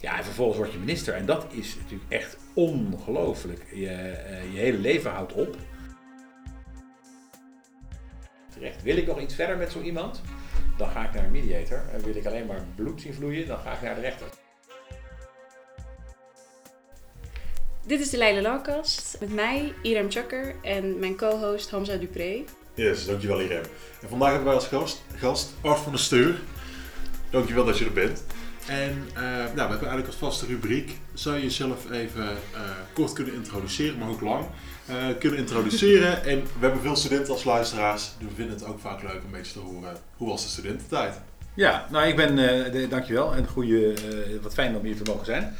Ja, en vervolgens word je minister. En dat is natuurlijk echt ongelooflijk. Je, eh, je hele leven houdt op. Terecht. Wil ik nog iets verder met zo iemand? Dan ga ik naar een mediator. En wil ik alleen maar bloed zien vloeien? Dan ga ik naar de rechter. Dit is de Leiden Lawcast met mij, Irem Chukker en mijn co-host Hamza Dupré. Yes, dankjewel Irem. En vandaag hebben wij als gast, gast Art van der Steur. Dankjewel dat je er bent. En uh, nou, we hebben eigenlijk als vaste rubriek, zou je jezelf even uh, kort kunnen introduceren, maar ook lang, uh, kunnen introduceren. en we hebben veel studenten als luisteraars, dus we vinden het ook vaak leuk om een beetje te horen, hoe was de studententijd? Ja, nou ik ben, dankjewel en goede, wat fijn om hier te mogen zijn.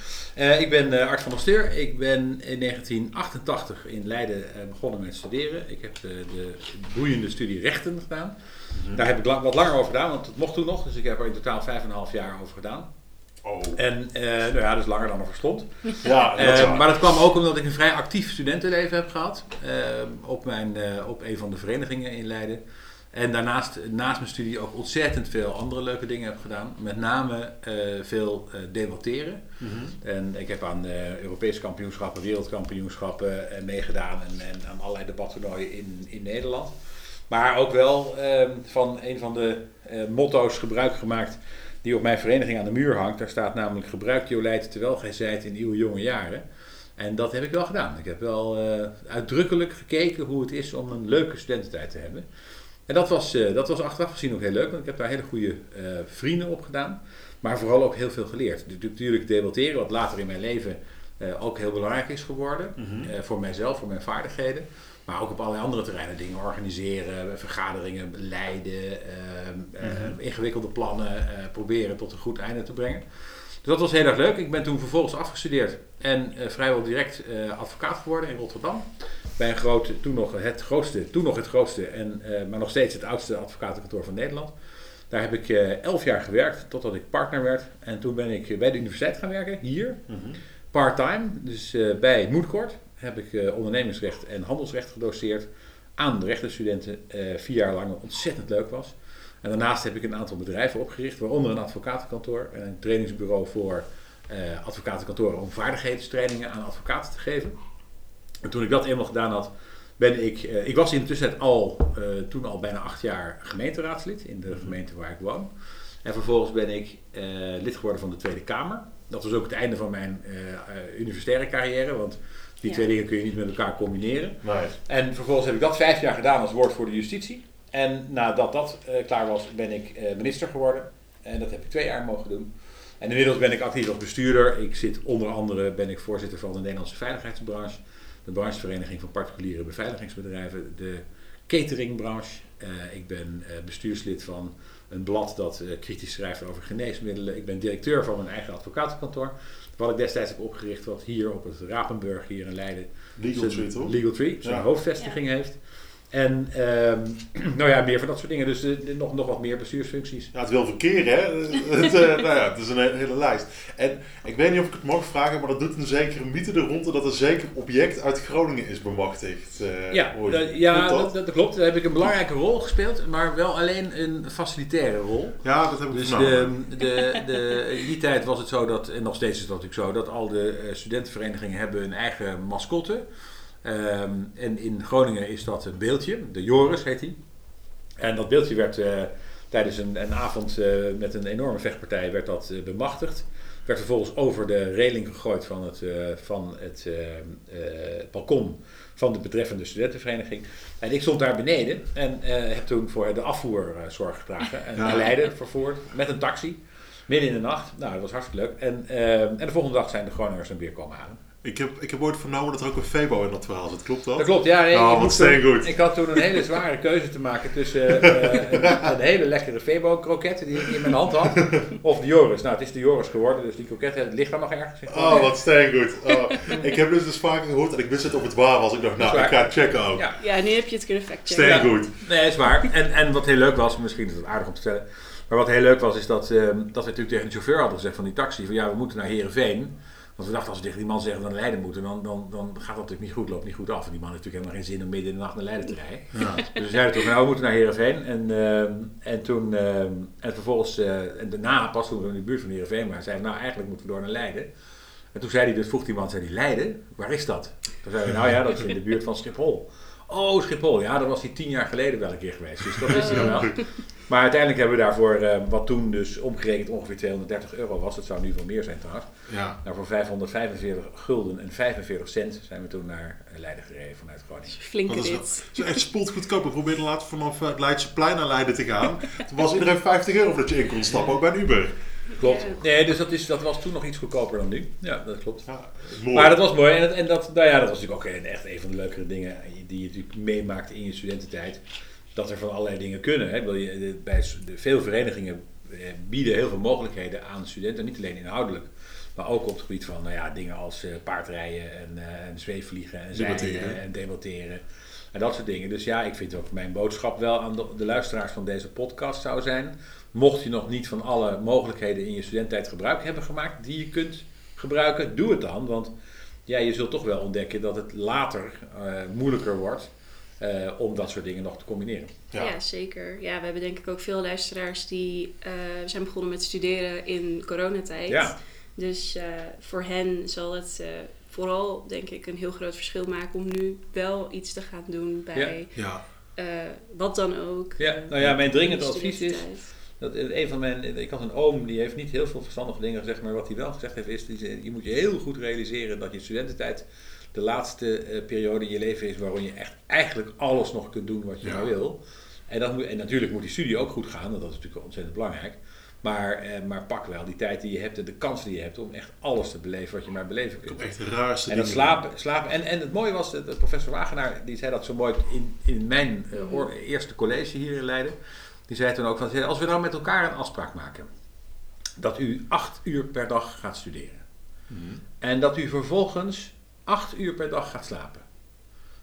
Ik ben Art van der Steur. Ik ben in 1988 in Leiden begonnen met studeren. Ik heb de, de boeiende studie rechten gedaan. Mm-hmm. Daar heb ik wat langer over gedaan, want het mocht toen nog. Dus ik heb er in totaal 5,5 jaar over gedaan. Oh. En nou ja, dus langer dan er verstond. Ja, dat maar dat kwam ook omdat ik een vrij actief studentenleven heb gehad. op, mijn, op een van de verenigingen in Leiden. En daarnaast, naast mijn studie, ook ontzettend veel andere leuke dingen heb gedaan. Met name veel debatteren. Mm -hmm. En ik heb aan Europese kampioenschappen, wereldkampioenschappen meegedaan. En, en, aan allerlei debattoernooien in, in Nederland. Maar ook wel ehm, van een van de motto's gebruik gemaakt die op mijn vereniging aan de muur hangt. Daar staat namelijk gebruik Jolijt terwijl gij zijt in uw jonge jaren. En dat heb ik wel gedaan. Ik heb wel uitdrukkelijk gekeken hoe het is om een leuke studententijd te hebben. En dat was, uh, dat was achteraf gezien ook heel leuk, want ik heb daar hele goede uh, vrienden op gedaan. Maar vooral ook heel veel geleerd. Natuurlijk debatteren, wat later in mijn leven ook heel belangrijk is geworden. Mm -hmm. voor mijzelf, voor mijn vaardigheden. Maar ook op allerlei andere terreinen. Dingen organiseren, vergaderingen leiden, mm -hmm. ingewikkelde plannen proberen tot een goed einde te brengen. Dus dat was heel erg leuk. Ik ben toen vervolgens afgestudeerd en vrijwel direct advocaat geworden in Rotterdam bij een grote, toen nog het grootste, toen nog het grootste, en, uh, maar nog steeds het oudste advocatenkantoor van Nederland. Daar heb ik uh, elf jaar gewerkt, totdat ik partner werd. En toen ben ik bij de universiteit gaan werken, hier, mm -hmm. part-time. Dus uh, bij Moedkort heb ik ondernemingsrecht en handelsrecht gedoseerd aan de rechtenstudenten. vier jaar lang, wat ontzettend leuk was. En daarnaast heb ik een aantal bedrijven opgericht, waaronder een advocatenkantoor en een trainingsbureau voor advocatenkantoren om vaardigheidstrainingen aan advocaten te geven. En toen ik dat eenmaal gedaan had, ben ik, ik was in de tussentijd al, toen al bijna acht jaar gemeenteraadslid in de gemeente waar ik woon. En vervolgens ben ik lid geworden van de Tweede Kamer. Dat was ook het einde van mijn universitaire carrière, want die ja. twee dingen kun je niet met elkaar combineren. Nee. En vervolgens heb ik dat vijf jaar gedaan als woord voor de justitie. En nadat dat klaar was, ben ik minister geworden. En dat heb ik twee jaar mogen doen. En inmiddels ben ik actief als bestuurder. Ik zit onder andere, ben ik voorzitter van de Nederlandse veiligheidsbranche de branchevereniging van particuliere beveiligingsbedrijven, de cateringbranche. Uh, ik ben uh, bestuurslid van een blad dat uh, kritisch schrijft over geneesmiddelen. Ik ben directeur van mijn eigen advocatenkantoor. Wat ik destijds heb opgericht, wat hier op het Rapenburg, hier in Leiden, Legal Tree, toch? Legal Tree, zijn ja. hoofdvestiging ja. heeft. En um, nou ja, meer van dat soort dingen. Dus uh, nog, nog wat meer bestuursfuncties. Ja, het wil verkeer, hè? het, uh, nou ja, het is een hele lijst. En ik weet niet of ik het mag vragen, maar dat doet een zekere mythe de ronde dat een zeker object uit Groningen is bemachtigd. Uh, ja, dat, ja dat? Dat, dat? klopt. Daar heb ik een belangrijke rol gespeeld, maar wel alleen een facilitaire rol. Ja, dat heb ik Dus de, de, de, in die tijd was het zo dat, en nog steeds is dat natuurlijk zo, dat al de studentenverenigingen hebben een eigen mascotte. Um, en in Groningen is dat een beeldje, de Joris heet hij. En dat beeldje werd uh, tijdens een, een avond uh, met een enorme vechtpartij werd dat, uh, bemachtigd. Werd vervolgens over de reling gegooid van het, van het balkon van de betreffende studentenvereniging. En ik stond daar beneden en heb toen voor de afvoer zorg gedragen. En naar Leiden vervoerd met een taxi. Midden in de nacht. Nou, dat was hartstikke leuk. En, en de volgende dag zijn de Groningers een weer komen halen. Ik heb, ik heb ooit vernomen dat er ook een Febo in dat verhaal zit. Klopt dat? Dat klopt, ja. Nee, oh, wat toen, ik had toen een hele zware keuze te maken tussen uh, een, een, hele lekkere Febo-kroket die ik in mijn hand had, of de Joris. Nou, het is de Joris geworden, dus die kroket het ligt daar nog ergens. Oh, wat steengoed. Oh. ik heb dus dus vaker gehoord en ik wist het of het waar was. Ik dacht, nou, ik ga het checken ook. Ja. ja, nu heb je het kunnen factchecken. Steengoed. Ja. Nee, is waar. En, en wat heel leuk was, misschien is het aardig om te vertellen, maar wat heel leuk was, is dat, uh, dat we natuurlijk tegen de chauffeur hadden gezegd van die taxi, van ja, we moeten naar Heerenveen. Want we dachten, als we tegen die man zeggen dat we naar Leiden moeten, dan, dan, dan gaat dat natuurlijk niet goed, loopt niet goed af. En die man heeft natuurlijk helemaal geen zin om midden in de nacht naar Leiden te rijden. Ja. Dus we zeiden toen, van, nou, we moeten naar Heerenveen. En, ehm, en toen, ehm, en vervolgens, eh, en daarna, pas toen we in de buurt van Heerenveen waren, zeiden we, nou, eigenlijk moeten we door naar Leiden. En toen zei hij, dus vroeg die man, zei hij, Leiden? Waar is dat? Toen zeiden we, nou ja, dat is in de buurt van Schiphol. Oh, Schiphol, ja, daar was hij tien jaar geleden wel een keer geweest. Dus dat wist hij dan wel. Maar uiteindelijk hebben we daarvoor, eh, wat toen dus omgerekend ongeveer 230 euro was, het zou nu veel meer zijn trouwens. Ja. Nou, voor 545 gulden en 45 cent zijn we toen naar eh, Leiden gereden vanuit Groningen. Flinke Dat is wel- rit. Het is echt spot goedkoop. Ik probeerde later vanaf eh, het Leidseplein naar Leiden te gaan. Toen was iedereen 50 euro voordat je in kon stappen, ook bij een Uber. Klopt. Nee, dus dat, is, dat was toen nog iets goedkoper dan nu. Ja, dat klopt. Ja, mooi. Maar dat was mooi. En, dat, en dat, nou ja, dat was natuurlijk ook echt een van de leukere dingen die je natuurlijk meemaakte in je studententijd. Dat er van allerlei dingen kunnen. Hè. Wil je, de- bij veel verenigingen eh, bieden heel veel mogelijkheden aan studenten. Niet alleen inhoudelijk. Maar ook op het gebied van nou ja, dingen als eh, paardrijden en, eh, en zweefvliegen en zeilen Debatteren. en debatteren. En dat soort dingen. Dus ja, ik vind ook mijn boodschap wel aan de, de luisteraars van deze podcast zou zijn. Mocht je nog niet van alle mogelijkheden in je studententijd gebruik hebben gemaakt die je kunt gebruiken, doe het dan. Want ja, je zult toch wel ontdekken dat het later eh, moeilijker wordt eh, om dat soort dingen nog te combineren. Ja. Ja. zeker. Ja, we hebben denk ik ook veel luisteraars die eh, zijn begonnen met studeren in coronatijd. Ja. Dus eh, voor hen zal het eh, vooral denk ik een heel groot verschil maken om nu wel iets te gaan doen bij Ja. eh, wat dan ook. Ja, nou ja, mijn dringend advies is-. Dat, eh, een van mijn, ik had een oom die heeft niet heel veel verstandige dingen gezegd, maar wat hij wel gezegd heeft is, die je moet je heel goed realiseren dat je studententijd de laatste eh, periode in je leven is waarin je echt eigenlijk alles nog kunt doen wat je Ja. maar wil. En, dat moet, en natuurlijk moet die studie ook goed gaan, en dat is natuurlijk ontzettend belangrijk. Maar, eh, maar pak wel die tijd die je hebt en de kans die je hebt om echt alles te beleven wat je maar beleven kunt. echt raarste En dat slapen, slapen. En, en het mooie was, dat professor Wagenaar, die zei dat zo mooi in, in mijn eh, eerste college hier in Leiden. Die zei toen ook van, als we nou met elkaar een afspraak maken. Dat u acht uur per dag gaat studeren. Mhm. En dat u vervolgens acht uur per dag gaat slapen.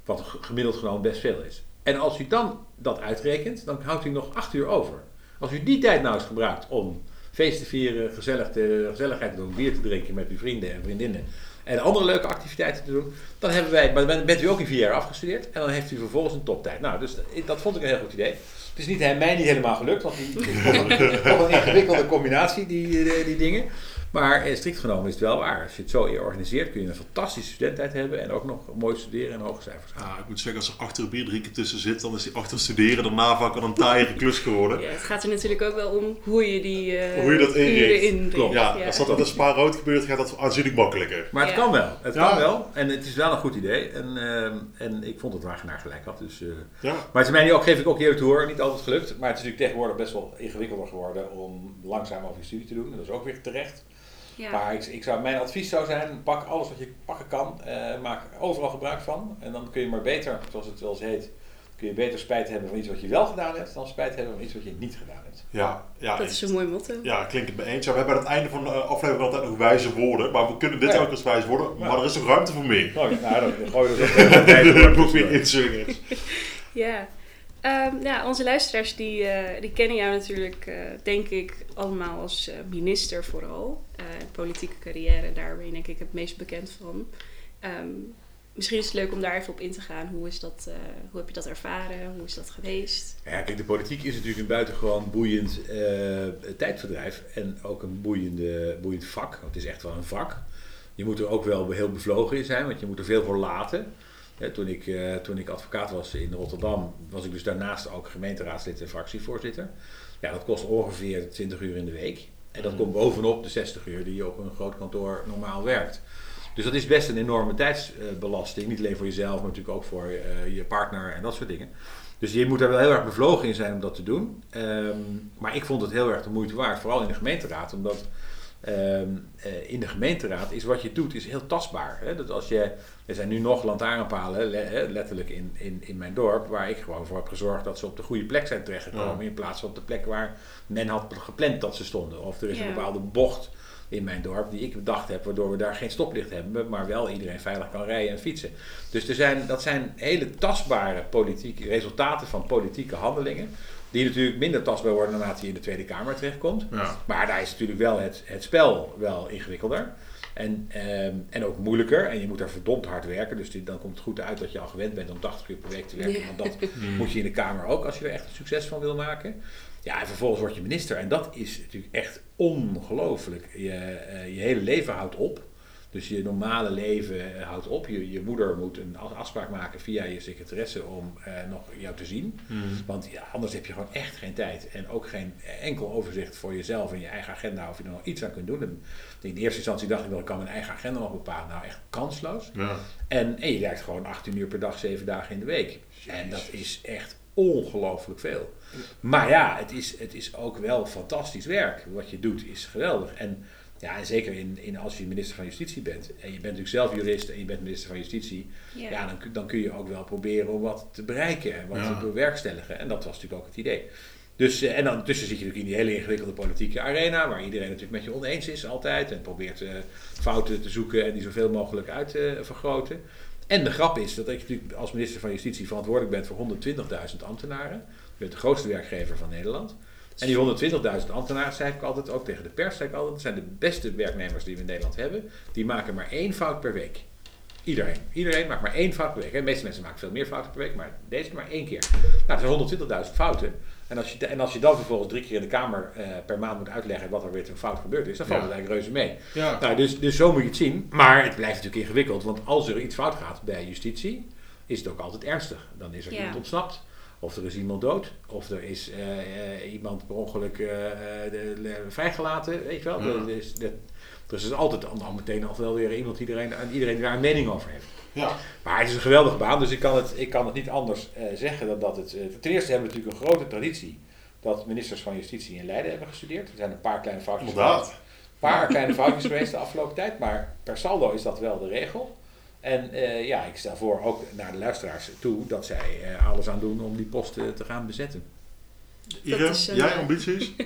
Wat gemiddeld genomen best veel is. En als u dan dat uitrekent, dan houdt u nog acht uur over. Als u die tijd nou eens gebruikt om feest te vieren, gezellig te, gezelligheid te doen, bier te drinken met uw vrienden en vriendinnen en andere leuke activiteiten te doen, dan hebben wij, maar bent u ook in vier jaar afgestudeerd en dan heeft u vervolgens een toptijd. Nou, dus dat vond ik een heel goed idee. Het is niet, mij niet helemaal gelukt, want die, is toch een, toch een ingewikkelde combinatie, die, eh, die dingen. Maar eh, strikt genomen is het wel waar. Als je het zo organiseert, kun je een fantastische studententijd hebben en ook nog mooi studeren en hoge cijfers halen. Ja, ik moet zeggen, als er achter een bier drinken tussen zit, dan is die achter studeren daarna vaak al een taaie klus geworden. Ja, het gaat er natuurlijk ook wel om hoe je die eh, Hoe je dat inricht. Ja, als dat met een spa rood gebeurt, gaat dat aanzienlijk makkelijker. Maar het Ja. kan wel. Het Ja. kan wel. En het is wel een goed idee. En, ehm, en ik vond dat Wagenaar gelijk had. Dus, eh, Ja, maar het is mij nu ook, geef ik ook eerlijk toe hoor, niet altijd gelukt. Maar het is natuurlijk tegenwoordig best wel ingewikkelder geworden om langzaam over je studie te doen. En dat is ook weer terecht. Ja. Maar ik, ik zou, mijn advies zou zijn, pak alles wat je pakken kan. eh, maak overal gebruik van. En dan kun je maar beter, zoals het wel eens heet, kun je beter spijt hebben van iets wat je wel gedaan hebt, dan spijt hebben van iets wat je niet gedaan hebt. ja, ja. dat is een mooi motto. Ja, klinkt het me eens. Ja, we hebben aan het einde van de eh, aflevering altijd nog wijze woorden. Maar we kunnen dit Ja. ook als wijze woorden. Ja. Maar er is nog ruimte voor meer. Nou, nou dan gooi je er meer inzingers. Ja. Ehm, ja, onze luisteraars die, eh, die kennen jou natuurlijk, eh, denk ik, allemaal als eh, minister vooral. Politieke carrière, daar ben je denk ik het meest bekend van. Ehm, misschien is het leuk om daar even op in te gaan. Hoe, is dat, hoe heb je dat ervaren? Hoe is dat geweest? Ja, kijk, de politiek is natuurlijk een buitengewoon boeiend tijdverdrijf en ook een boeiende, boeiend vak. Het is echt wel een vak. Je moet er ook wel heel bevlogen in zijn, want je moet er veel voor laten. Toen, ik, eh, toen ik advocaat was in Rotterdam, was ik dus daarnaast ook gemeenteraadslid en fractievoorzitter. Ja, dat kost ongeveer 20 uur in de week. En dat Mhm. komt bovenop de 60 uur die je op een groot kantoor normaal werkt. Dus dat is best een enorme tijdsbelasting. Niet alleen voor jezelf, maar natuurlijk ook voor eh, je partner en dat soort dingen. Dus je moet er wel heel erg bevlogen in zijn om dat te doen. Ehm, maar ik vond het heel erg de moeite waard, vooral in de gemeenteraad. Omdat ehm, eh, in de gemeenteraad is wat je doet is heel tastbaar. Hè? Dat als je, er zijn nu nog lantaarnpalen, le- letterlijk in, in, in mijn dorp, waar ik gewoon voor heb gezorgd dat ze op de goede plek zijn terechtgekomen. Ja. In plaats van op de plek waar men had gepland dat ze stonden. Of er is een bepaalde bocht in mijn dorp die ik bedacht heb, waardoor we daar geen stoplicht hebben, maar wel iedereen veilig kan rijden en fietsen. Dus er zijn, dat zijn hele tastbare politieke resultaten van politieke handelingen, die natuurlijk minder tastbaar worden naarmate je in de Tweede Kamer terechtkomt. Ja. Maar daar is natuurlijk wel het, het spel wel ingewikkelder. En, ehm, en ook moeilijker. En je moet daar verdomd hard werken. Dus dan komt het goed uit dat je al gewend bent om 80 uur per week te werken. Ja. Want dat Hmm. moet je in de Kamer ook als je er echt een succes van wil maken. Ja, en vervolgens word je minister. En dat is natuurlijk echt ongelooflijk. Je, eh, je hele leven houdt op. Dus je normale leven eh, houdt op. Je, je moeder moet een af- afspraak maken via je secretaresse om eh, nog jou te zien. Hmm. Want ja, anders heb je gewoon echt geen tijd. En ook geen enkel overzicht voor jezelf en je eigen agenda of je er nog iets aan kunt doen. En in eerste instantie dacht ik wel, ik kan mijn eigen agenda nog bepalen. Nou, echt kansloos. Ja. En, en je werkt gewoon 18 uur per dag, 7 dagen in de week. En dat is echt ongelooflijk veel. Maar ja, het is, het is ook wel fantastisch werk. Wat je doet is geweldig. En, ja, en zeker in, in, als je minister van Justitie bent. En je bent natuurlijk zelf jurist en je bent minister van Justitie. Ja. Ja, dan, kun- dan kun je ook wel proberen om wat te bereiken en wat Ja. te bewerkstelligen. En dat was natuurlijk ook het idee. Dus, eh, en dan tussen zit je natuurlijk in die hele ingewikkelde politieke arena, waar iedereen natuurlijk met je oneens is altijd. En probeert eh, fouten te zoeken en die zoveel mogelijk uit te vergroten. En de grap is dat ik natuurlijk als minister van Justitie verantwoordelijk ben voor 120.000 ambtenaren. Je bent de grootste werkgever van Nederland. En die 120.000 ambtenaren, zei ik altijd, ook tegen de pers, zei ik altijd, dat zijn de beste werknemers die we in Nederland hebben. Die maken maar één fout per week. Iedereen. Iedereen maakt maar één fout per week. De meeste mensen maken veel meer fouten per week, maar deze maar één keer. Nou, dat zijn 120.000 fouten. En als, je, en als je dan vervolgens drie keer in de Kamer eh, per maand moet uitleggen wat er weer een fout gebeurd is, dan valt Ja. het eigenlijk reuze mee. Ja. Nou, dus, dus zo moet je het zien. Maar het blijft natuurlijk ingewikkeld, want als er iets fout gaat bij justitie, is het ook altijd ernstig. Dan is er Ja. iemand ontsnapt, of er is iemand dood, of er is eh, eh, iemand per ongeluk eh, de- vrijgelaten, weet je wel. Ja. Er is, de, dus er is altijd dan meteen al wel weer iemand die iedereen, iedereen daar een mening over heeft. Ja. Maar het is een geweldige baan, dus ik kan het, ik kan het niet anders zeggen dan dat het... ten eerste hebben we natuurlijk een grote traditie dat ministers van Justitie in Leiden hebben gestudeerd. Er zijn een paar kleine foutjes. Inderdaad. Een paar kleine foutjes geweest de afgelopen tijd, maar per saldo is dat wel de regel. En eh, ja, ik stel voor ook naar de luisteraars toe dat zij eh, alles aan doen om die posten te gaan bezetten. Irene, jij eh, ambities?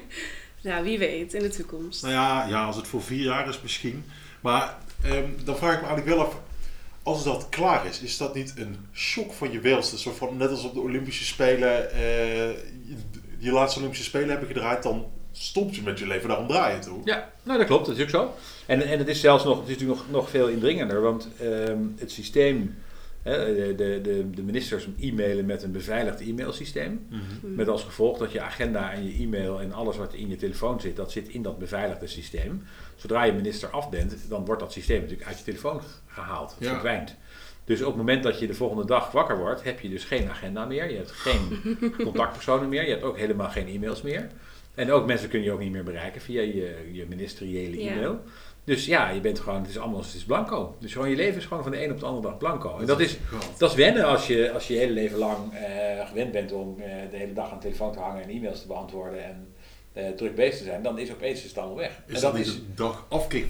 Nou, wie weet in de toekomst. nou ja, ja, als het voor vier jaar is misschien. Maar ehm, dan vraag ik me eigenlijk wel af, als dat klaar is, is dat niet een shock van je welste? Zo van, net als op de Olympische Spelen, eh, je, je laatste Olympische Spelen hebben gedraaid, dan stopt je met je leven, daarom draai je toe. Ja, nou dat klopt, dat is ook zo. En, en het is zelfs nog, het is natuurlijk nog, nog veel indringender, want ehm, het systeem, hè, de, de, de, ministers e-mailen met een beveiligd e-mailsysteem. Mhm. Met als gevolg dat je agenda en je e-mail en alles wat in je telefoon zit, dat zit in dat beveiligde systeem. Zodra je minister af bent, dan wordt dat systeem natuurlijk uit je telefoon gehaald. Het Ja. verdwijnt. Dus op het moment dat je de volgende dag wakker wordt, heb je dus geen agenda meer. Je hebt geen contactpersonen meer. Je hebt ook helemaal geen e-mails meer. En ook mensen kun je ook niet meer bereiken via je, je ministeriële Ja. e-mail. Dus ja, je bent gewoon, het is allemaal, het is blanco. Dus gewoon je leven is gewoon van de een op de andere dag blanco. En dat is, dat is wennen als je als je, je hele leven lang eh, gewend bent om eh, de hele dag aan de telefoon te hangen en e-mails te beantwoorden en eh, druk bezig te zijn. Dan is opeens het allemaal weg. Is en dat is, een dag afkik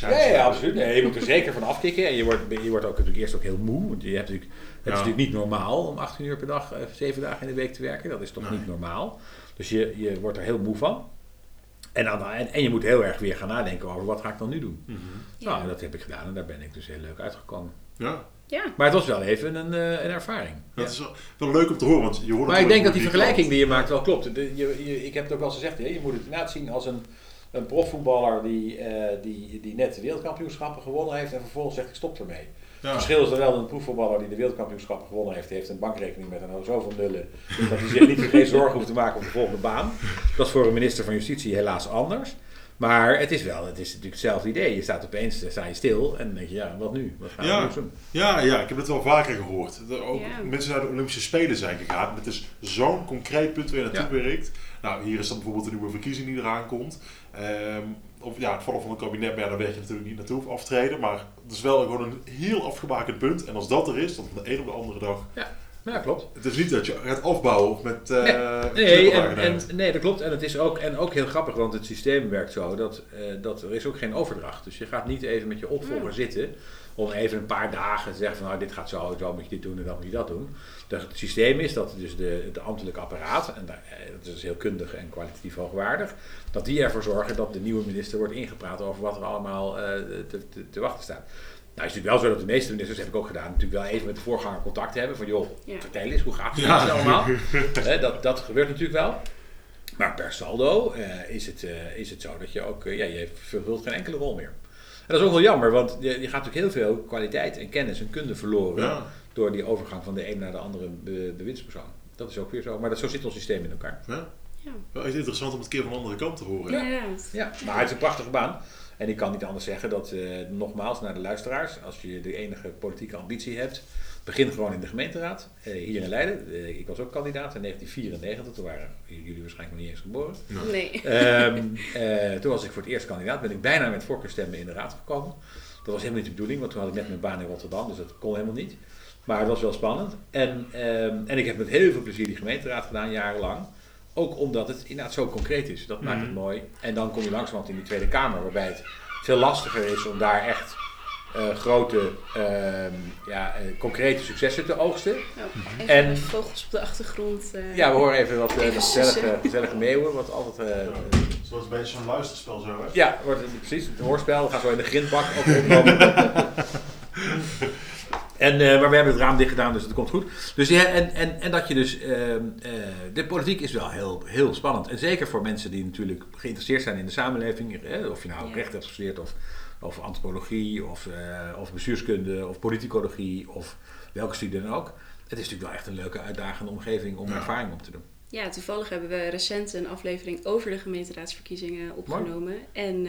ja, ja, absoluut. Nee, je moet er zeker van afkicken. En je wordt, je wordt ook natuurlijk eerst ook heel moe. Want je hebt natuurlijk, het Ja. is natuurlijk niet normaal om 18 uur per dag, eh, 7 dagen in de week te werken. Dat is toch Nee. niet normaal. Dus je, je wordt er heel moe van. En, dan, en, en je moet heel erg weer gaan nadenken over wat ga ik dan nu doen. Mhm. Ja. Nou, dat heb ik gedaan en daar ben ik dus heel leuk uitgekomen. Ja, Ja, Maar het was wel even een, eh, een ervaring. dat Ja. is wel, wel leuk om te horen, want je hoort Maar ik denk dat die vergelijking die je maakt wel klopt. De- je, je, ik heb het ook wel eens gezegd, hè, je moet het inderdaad zien als een, een profvoetballer die, eh, die, die net de wereldkampioenschappen gewonnen heeft en vervolgens zegt ik stop ermee. Het verschil is dan wel dat een proefvoetballer die de wereldkampioenschappen gewonnen heeft, die heeft een bankrekening met een zoveel nullen, dat hij zich niet geen zorgen hoeft te maken op de volgende baan. Dat is voor een minister van Justitie helaas anders. Maar het is wel, het is natuurlijk hetzelfde idee. Je staat opeens, sta je stil en dan denk je, ja, wat nu? Wat gaan we Ja. doen? Ja, ja, ik heb het wel vaker gehoord. Dat ook Ja. mensen naar de Olympische Spelen zijn gegaan. Het is zo'n concreet punt waar je naartoe Ja. werkt. Nou, hier is dan bijvoorbeeld de nieuwe verkiezing die eraan komt. Ehm, of ja, het vallen van een kabinet, maar ja, daar je natuurlijk niet naartoe of aftreden. Maar het is wel gewoon een heel afgebakend punt. En als dat er is, dan van de een op de andere dag. Ja, klopt. Het is niet dat je gaat afbouwen met uh, Nee, en, en, nee, dat klopt. En het is ook, en ook heel grappig, want het systeem werkt zo dat, eh, dat er is ook geen overdracht. Dus je gaat niet even met je opvolger Ja. zitten om even een paar dagen te zeggen van nou dit gaat zo, zo moet je dit doen en dan moet je dat doen. Dus het systeem is dat dus de, het ambtelijke apparaat, en daar, eh, dat is heel kundig en kwalitatief hoogwaardig, dat die ervoor zorgen dat de nieuwe minister wordt ingepraat over wat er allemaal eh, te, te, te wachten staat. Nou is het natuurlijk wel zo dat de meeste ministers, heb ik ook gedaan, natuurlijk wel even met de voorganger contact hebben. Van joh, Ja. vertel eens, hoe gaat het Ja. ja. allemaal? Hè, dat, dat gebeurt natuurlijk wel. Maar per saldo eh, is, het, eh, is het zo dat je ook, eh, ja, je vervult geen enkele rol meer. dat is ook wel jammer, want je, je gaat natuurlijk heel veel kwaliteit en kennis en kunde verloren Ja. door die overgang van de een naar de andere be- bewindspersoon. Dat is ook weer zo, maar dat, zo zit ons systeem in elkaar. Ja. Ja, Wel echt interessant om het een keer van de andere kant te horen. inderdaad. Ja, maar het is een prachtige baan. En ik kan niet anders zeggen dat, eh, nogmaals, naar de luisteraars, als je de enige politieke ambitie hebt, begin gewoon in de gemeenteraad, eh, hier in Leiden. Eh, ik was ook kandidaat in 1994, toen waren jullie waarschijnlijk nog niet eens geboren. Nee. Ehm, eh, toen was ik voor het eerst kandidaat, ben ik bijna met voorkeurstemmen in de raad gekomen. Dat was helemaal niet de bedoeling, want toen had ik net mijn baan in Rotterdam, dus dat kon helemaal niet. Maar het was wel spannend. En, ehm, en ik heb met heel veel plezier die gemeenteraad gedaan, jarenlang. Ook omdat het inderdaad zo concreet is. Dat maakt het Mhm. mooi. En dan kom je langzamerhand in die Tweede Kamer, waarbij het veel lastiger is om daar echt eh, grote, ehm, ja, eh, concrete successen te oogsten. Oh, En- vogels op de achtergrond. eh. Ja, we horen even wat eh, Even gezellige, gezellige meeuwen, wat altijd... eh, Zoals een beetje zo'n luisterspel zo, hè? Ja, wordt het, precies. Het hoorspel. We gaan zo in de grindbak ook opkomen. en, eh, maar we hebben het raam dicht gedaan, dus het komt goed. Dus ja, en, en, en dat je dus... ehm, eh, de politiek is wel heel, heel spannend. En zeker voor mensen die natuurlijk geïnteresseerd zijn in de samenleving. eh, of je nou Ja. recht hebt gestudeerd of, of antropologie of, eh, of bestuurskunde of politicologie of welke studie dan ook. Het is natuurlijk wel echt een leuke uitdagende omgeving om Ja. ervaring op te doen. Ja, toevallig hebben we recent een aflevering over de gemeenteraadsverkiezingen opgenomen. En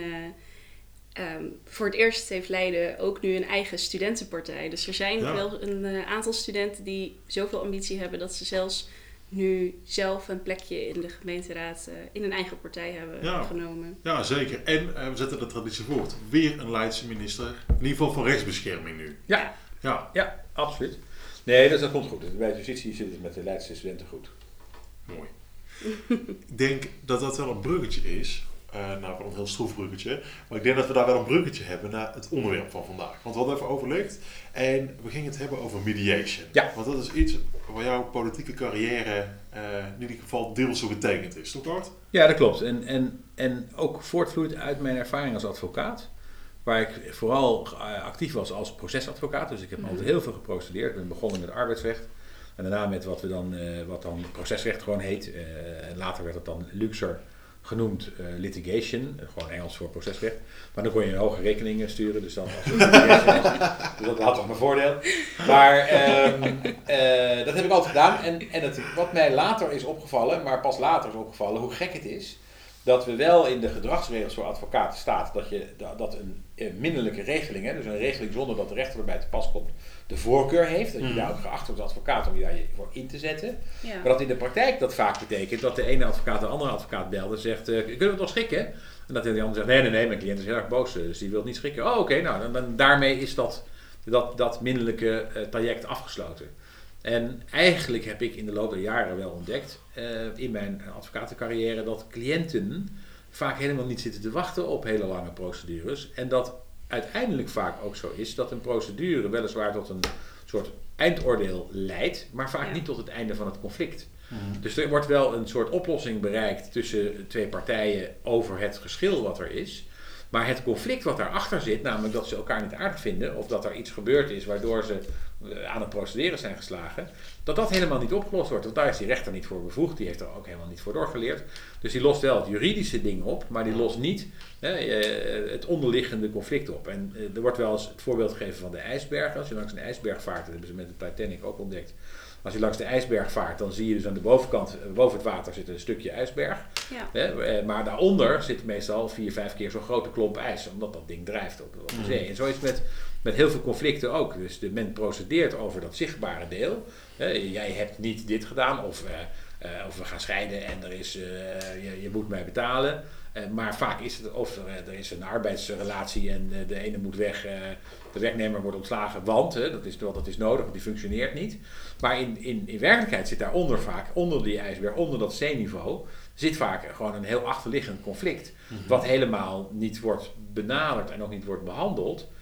eh, ehm, voor het eerst heeft Leiden ook nu een eigen studentenpartij. Dus er zijn Ja. wel een eh, aantal studenten die zoveel ambitie hebben dat ze zelfs nu zelf een plekje in de gemeenteraad eh, in een eigen partij hebben Ja. genomen. Ja, zeker. En eh, we zetten de traditie voort. Weer een Leidse minister. In ieder geval van rechtsbescherming nu. Ja, Ja, ja absoluut. Nee, dus dat komt goed. Bij de justitie zit het met de Leidse studenten goed. mooi. ik denk dat dat wel een bruggetje is. Eh, nou, een heel stroef bruggetje. Maar ik denk dat we daar wel een bruggetje hebben naar het onderwerp van vandaag. Want we hadden even overlegd. En we gingen het hebben over mediation. Ja. Want dat is iets waar jouw politieke carrière eh, in ieder geval deels zo betekend is. Toch Bart? Ja, dat klopt. En, en, en ook voortvloeit uit mijn ervaring als advocaat. Waar ik vooral eh, actief was als procesadvocaat. Dus ik heb altijd heel veel geprocedeerd. Ik ben begonnen met arbeidsrecht. En daarna met wat, we dan, wat dan procesrecht gewoon heet. Later werd het dan luxer genoemd eh, litigation. Eh, gewoon Engels voor procesrecht. Maar dan kon je een hoge rekening sturen. Dus, dan, was. dus dat had toch mijn voordeel. Maar ehm, eh, dat heb ik altijd gedaan. En, en het, wat mij later is opgevallen, maar pas later is opgevallen, hoe gek het is. Dat we wel in de gedragsregels voor advocaten staat dat, je, dat dat een minderlijke regeling, hè, dus een regeling zonder dat de rechter erbij te pas komt, de voorkeur heeft. Dat je Mhm. daar ook geacht wordt als advocaat om je daar je voor in te zetten. Ja. Maar dat in de praktijk dat vaak betekent dat de ene advocaat de andere advocaat belt en zegt, eh, kunnen we het nog schikken? En dat de ander zegt, nee, nee, nee, mijn cliënt is heel erg boos, eh, dus die wil niet schikken. Oh, oké, nou, dan, dan, daarmee is dat, dat, dat minderlijke eh, traject afgesloten. En eigenlijk heb ik in de loop der jaren wel ontdekt, eh, in mijn advocatencarrière, dat cliënten vaak helemaal niet zitten te wachten op hele lange procedures. En dat uiteindelijk vaak ook zo is dat een procedure weliswaar tot een soort eindoordeel leidt, maar vaak Ja. niet tot het einde van het conflict. Dus er wordt wel een soort oplossing bereikt tussen twee partijen over het geschil wat er is. Maar het conflict wat daarachter zit, namelijk dat ze elkaar niet aardig vinden, of dat er iets gebeurd is waardoor ze aan het procederen zijn geslagen, dat dat helemaal niet opgelost wordt. Want daar is die rechter niet voor bevoegd, die heeft er ook helemaal niet voor doorgeleerd. Dus die lost wel het juridische ding op, maar die lost niet hè, eh, het onderliggende conflict op. En eh, er wordt wel eens het voorbeeld gegeven van de ijsberg. Als je langs een ijsberg vaart, dat hebben ze met de Titanic ook ontdekt. Als je langs de ijsberg vaart, dan zie je dus aan de bovenkant, eh, boven het water zit een stukje ijsberg. Ja. Hè, eh, maar daaronder zit meestal vier, vijf keer zo'n grote klomp ijs, omdat dat ding drijft op, op de zee. En zo is het met, met heel veel conflicten ook. Dus de, men procedeert over dat zichtbare deel. Jij hebt niet dit gedaan, of, eh, eh, of we gaan scheiden en er is, eh, je, je moet mij betalen. Maar vaak is het, of er, er is een arbeidsrelatie en de ene moet weg, de werknemer wordt ontslagen, want dat, is, dat is nodig, want die functioneert niet. Maar in, in, in werkelijkheid zit daaronder vaak, onder die ijsberg, onder dat zeeniveau, zit vaak gewoon een heel achterliggend conflict. Wat helemaal niet wordt benaderd en ook niet wordt behandeld eh,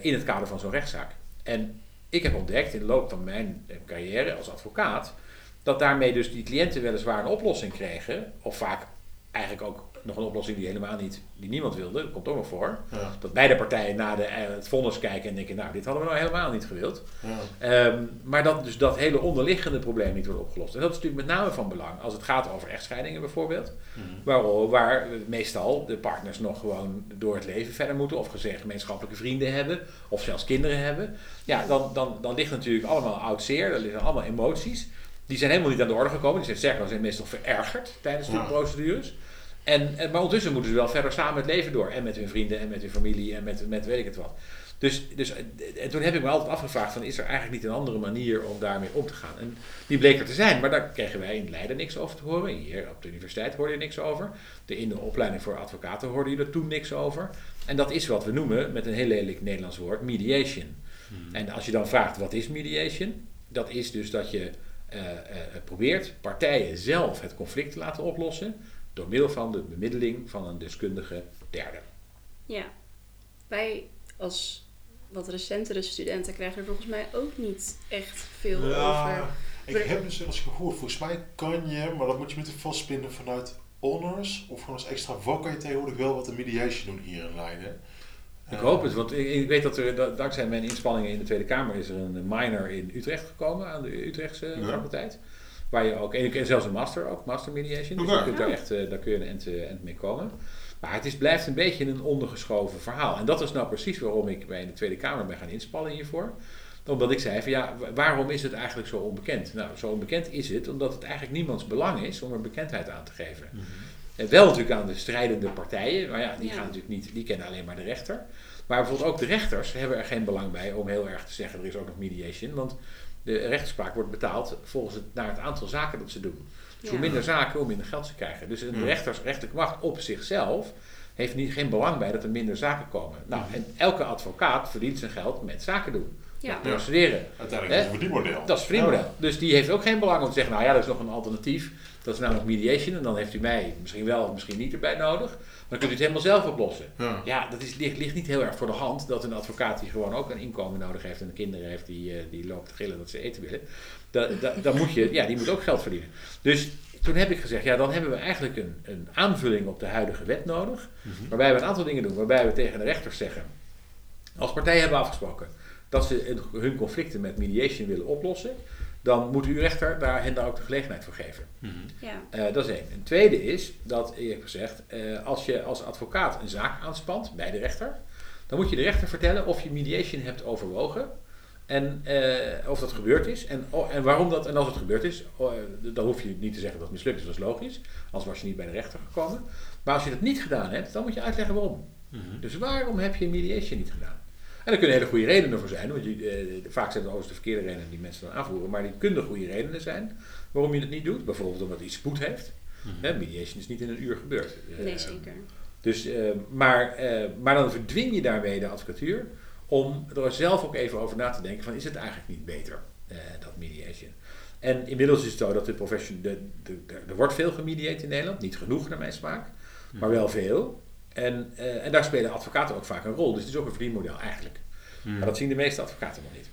in het kader van zo'n rechtszaak. En ik heb ontdekt in de loop van mijn eh, carrière als advocaat, dat daarmee dus die cliënten weliswaar een oplossing kregen, of vaak eigenlijk ook nog een oplossing die helemaal niet, die niemand wilde, dat komt ook nog voor. Ja. Dat beide partijen na de, eh, het vonnis kijken en denken, nou, dit hadden we nou helemaal niet gewild. Ja. Ehm, maar dat dus dat hele onderliggende probleem niet wordt opgelost. En dat is natuurlijk met name van belang als het gaat over echtscheidingen bijvoorbeeld. Mhm. Waar, waar meestal de partners nog gewoon door het leven verder moeten. Of gezegd gemeenschappelijke vrienden hebben. Of zelfs kinderen hebben. Ja, dan, dan, dan ligt natuurlijk allemaal oud zeer. Er liggen allemaal emoties. Die zijn helemaal niet aan de orde gekomen. Die zijn sterker nog, zijn meestal verergerd tijdens die Ja. procedures. En, en, maar ondertussen moeten ze wel verder samen het leven door. En met hun vrienden en met hun familie en met, met weet ik het wat. Dus, dus, en toen heb ik me altijd afgevraagd: van, is er eigenlijk niet een andere manier om daarmee om te gaan? En die bleek er te zijn, maar daar kregen wij in Leiden niks over te horen. Hier op de universiteit hoorde je niks over. De, in de opleiding voor advocaten hoorde je er toen niks over. En dat is wat we noemen, met een heel lelijk Nederlands woord, mediation. En als je dan vraagt: wat is mediation? Dat is dus dat je eh, eh, probeert partijen zelf het conflict te laten oplossen. Door middel van de bemiddeling van een deskundige derde. Ja. Wij als wat recentere studenten krijgen er volgens mij ook niet echt veel over. Ja, ik heb dus wel eens gehoord, volgens mij kan je, maar dat moet je moeten vastpinnen vanuit honors of gewoon als extra vak kan je tegenwoordig wel wat de mediation doen hier in Leiden. Ik Eh, hoop het, want ik, ik weet dat er dat- dankzij mijn inspanningen in de Tweede Kamer is er een minor in Utrecht gekomen aan de Utrechtse Ja. faculteit. Waar je ook, en en zelfs een master ook, master mediation. Dus Oké. je kunt daar echt, eh, daar kun je een end, eh, end mee komen. Maar het is, blijft een beetje een ondergeschoven verhaal. En dat is nou precies waarom ik bij de Tweede Kamer ben gaan inspannen hiervoor. Omdat ik zei van ja, wa- waarom is het eigenlijk zo onbekend? Nou, zo onbekend is het omdat het eigenlijk niemands belang is om er bekendheid aan te geven. mhm. En wel natuurlijk aan de strijdende partijen, maar ja, die Ja. gaan natuurlijk niet, die kennen alleen maar de rechter. Maar bijvoorbeeld ook de rechters hebben er geen belang bij om heel erg te zeggen er is ook nog mediation. Want de rechtspraak wordt betaald volgens het, naar het aantal zaken dat ze doen. Dus hoe minder zaken, hoe minder geld ze krijgen. Dus een Ja. rechters, rechterlijke macht op zichzelf heeft niet, geen belang bij dat er minder zaken komen. Nou, en elke advocaat verdient zijn geld met zaken doen. Ja. Ja. Procederen. Uiteindelijk is het een verdienmodel. Dat is het verdienmodel. Dus die heeft ook geen belang om te zeggen, nou ja, dat is nog een alternatief. Dat is namelijk mediation. En dan heeft u mij misschien wel of misschien niet erbij nodig. Dan kunt u het helemaal zelf oplossen. Ja. Ja, dat is, ligt, ligt niet heel erg voor de hand dat een advocaat die gewoon ook een inkomen nodig heeft en kinderen heeft die, eh, die lopen te gillen dat ze eten willen. Da, da- dan moet je, ja, die moet ook geld verdienen. Dus toen heb ik gezegd, ja, dan hebben we eigenlijk een, een aanvulling op de huidige wet nodig. Mhm. Waarbij we een aantal dingen doen. Waarbij we tegen de rechters zeggen, als partijen hebben afgesproken dat ze hun conflicten met mediation willen oplossen, dan moet uw rechter daar, hen daar ook de gelegenheid voor geven. Mhm. Ja. Eh, dat is één. Een tweede is dat, ik heb gezegd, eh, als je als advocaat een zaak aanspant bij de rechter, dan moet je de rechter vertellen of je mediation hebt overwogen en eh, of dat gebeurd is en, oh, en waarom dat, en als het gebeurd is, oh, dan hoef je niet te zeggen dat het mislukt is, dat is logisch, anders was je niet bij de rechter gekomen. Maar als je dat niet gedaan hebt, dan moet je uitleggen waarom. Mhm. Dus waarom heb je mediation niet gedaan? En er kunnen hele goede redenen voor zijn, want je, eh, vaak zijn het overigens de verkeerde redenen die mensen dan aanvoeren, maar die kunnen goede redenen zijn waarom je het niet doet. Bijvoorbeeld omdat iets spoed heeft. Mhm. Hè, mediation is niet in een uur gebeurd. Nee, Eh, zeker. Dus, eh, maar, eh, maar dan verdwing je daarmee de advocatuur om er zelf ook even over na te denken van is het eigenlijk niet beter, eh, dat mediation. En inmiddels is het zo dat de profession, de, de, de- er wordt veel gemediated in Nederland, niet genoeg naar mijn smaak, maar wel veel. En, eh, en daar spelen advocaten ook vaak een rol, dus het is ook een verdienmodel eigenlijk. Mhm. Maar dat zien de meeste advocaten nog niet.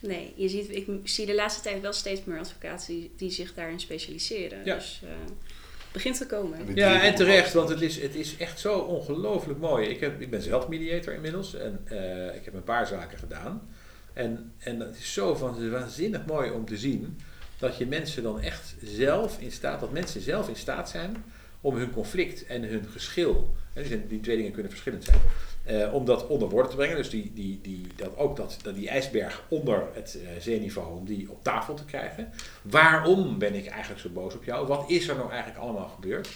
Nee, je ziet, ik zie de laatste tijd wel steeds meer advocaten die, die zich daarin specialiseren. Ja. Dus eh, het begint te komen. Ja, en terecht, want het is, het is echt zo ongelooflijk mooi. Ik, heb, ik ben zelf mediator inmiddels en eh, ik heb een paar zaken gedaan. En, en het is zo van, waanzinnig mooi om te zien dat je mensen dan echt zelf in staat, dat mensen zelf in staat zijn om hun conflict en hun geschil, hè, die, zijn, die twee dingen kunnen verschillend zijn, eh, om dat onder woorden te brengen. Dus die, die, die, dat ook dat, dat die ijsberg onder het eh, zeeniveau, om die op tafel te krijgen. Waarom ben ik eigenlijk zo boos op jou? Wat is er nou eigenlijk allemaal gebeurd?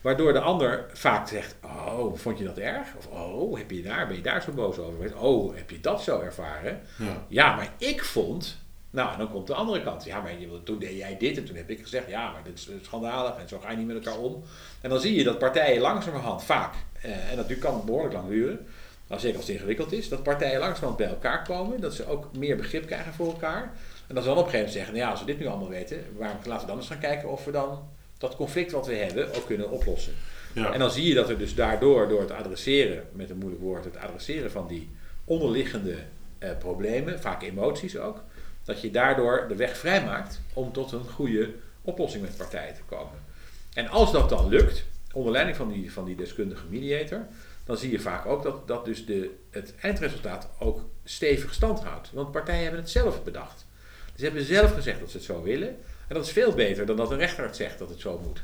Waardoor de ander vaak zegt, oh, vond je dat erg? Of, oh, heb je daar, ben je daar zo boos over? Oh, heb je dat zo ervaren? Ja. Ja, maar ik vond... Nou, en dan komt de andere kant. Ja, maar je- toen deed jij dit en toen heb ik gezegd... Ja, maar dit is schandalig en zo ga je niet met elkaar om. En dan zie je dat partijen langzamerhand vaak... eh, en dat nu kan behoorlijk lang duren... Nou, zeker als het ingewikkeld is, dat partijen langzamerhand bij elkaar komen, dat ze ook meer begrip krijgen voor elkaar. En dat ze dan op een gegeven moment zeggen, nou ja, als we dit nu allemaal weten, waarom, laten we dan eens gaan kijken of we dan dat conflict wat we hebben ook kunnen oplossen. Ja. En dan zie je dat er dus daardoor, door het adresseren, met een moeilijk woord, het adresseren van die onderliggende eh, problemen, vaak emoties ook, dat je daardoor de weg vrijmaakt om tot een goede oplossing met partijen te komen. En als dat dan lukt, onder leiding van die, van die deskundige mediator, dan zie je vaak ook dat, dat dus de, het eindresultaat ook stevig stand houdt. Want partijen hebben het zelf bedacht. Ze hebben zelf gezegd dat ze het zo willen. En dat is veel beter dan dat een rechter het zegt dat het zo moet.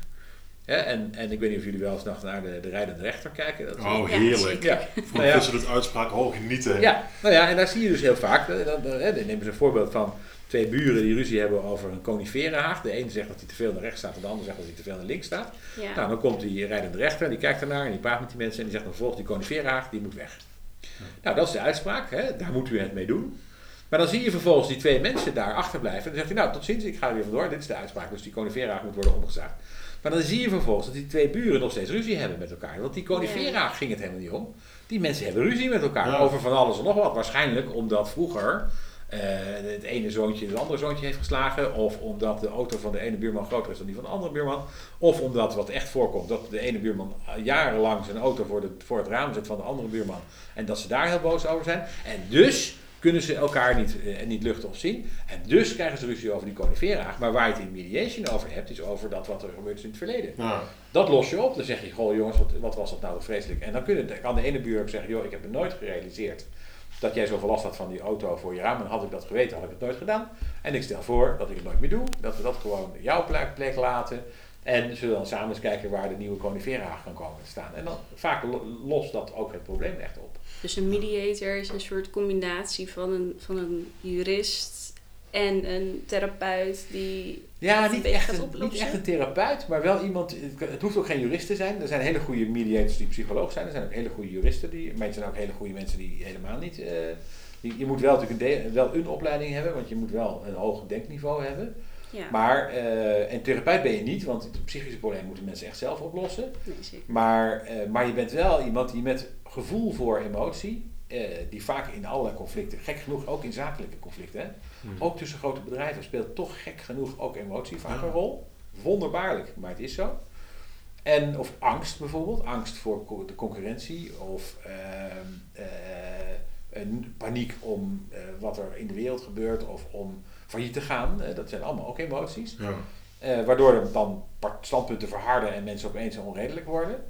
En, en ik weet niet of jullie wel eens naar de, de rijdende rechter kijken. Dat oh, heerlijk. Ja, nou ja. tussen het uitspraak hoog genieten. Ja, nou ja, en daar zie je dus heel vaak. Dan, dan, dan nemen ze een voorbeeld van twee buren die ruzie hebben over een coniferenhaag. De ene zegt dat hij te veel naar rechts staat, en de ander zegt dat hij te veel naar links staat. Ja. Nou, dan komt die rijdende rechter, die kijkt ernaar en die praat met die mensen en die zegt dan volgt die coniferenhaag, die moet weg. Nou, dat is de uitspraak, hè? daar moet u het mee doen. Maar dan zie je vervolgens die twee mensen daar achterblijven. En dan zegt hij, nou, tot ziens, ik ga er weer vandoor. Dit is de uitspraak, dus die coniferenhaag moet worden omgezaagd. Maar dan zie je vervolgens dat die twee buren nog steeds ruzie hebben met elkaar. Want die coniferaag ging het helemaal niet om. Die mensen hebben ruzie met elkaar over van alles en nog wat. Waarschijnlijk omdat vroeger uh, het ene zoontje het andere zoontje heeft geslagen. Of omdat de auto van de ene buurman groter is dan die van de andere buurman. Of omdat wat echt voorkomt, dat de ene buurman jarenlang zijn auto voor, de, voor het raam zet van de andere buurman. En dat ze daar heel boos over zijn. En dus kunnen ze elkaar niet, uh, niet luchten of zien. En dus krijgen ze ruzie over die coniferaag. Maar waar je het in mediation over hebt, is over dat wat er gebeurd is in het verleden. Ja. Dat los je op. Dan zeg je, goh jongens, wat, wat was dat nou vreselijk. En dan kunnen, kan de ene buur ook zeggen, joh, ik heb het nooit gerealiseerd dat jij zoveel last had van die auto voor je raam. En had ik dat geweten, had ik het nooit gedaan. En ik stel voor dat ik het nooit meer doe. Dat we dat gewoon jouw plek, laten. En zullen dan samen eens kijken waar de nieuwe conifera kan komen te staan. En dan vaak lost dat ook het probleem echt op. Dus een mediator is een soort combinatie van een, van een jurist en een therapeut die. Ja, niet echt, een, niet echt een therapeut, maar wel iemand. Het hoeft ook geen jurist te zijn. Er zijn hele goede mediators die psycholoog zijn. Er zijn ook hele goede juristen die. Maar er zijn ook hele goede mensen die helemaal niet. Uh, je moet wel natuurlijk een, wel een opleiding hebben, want je moet wel een hoog denkniveau hebben. Ja. Maar, uh, en therapeut ben je niet, want het psychische probleem moeten mensen echt zelf oplossen. Nee, maar, uh, maar je bent wel iemand die met gevoel voor emotie, uh, die vaak in allerlei conflicten, gek genoeg ook in zakelijke conflicten, hè, hmm. ook tussen grote bedrijven speelt toch gek genoeg ook emotie vaak een rol. Wonderbaarlijk, maar het is zo. En, of angst bijvoorbeeld, angst voor de concurrentie of ehm, een paniek om wat er in de wereld gebeurt of om failliet te gaan. dat zijn allemaal ook emoties. Ja. Uh, waardoor dan standpunten verharden en mensen opeens onredelijk worden.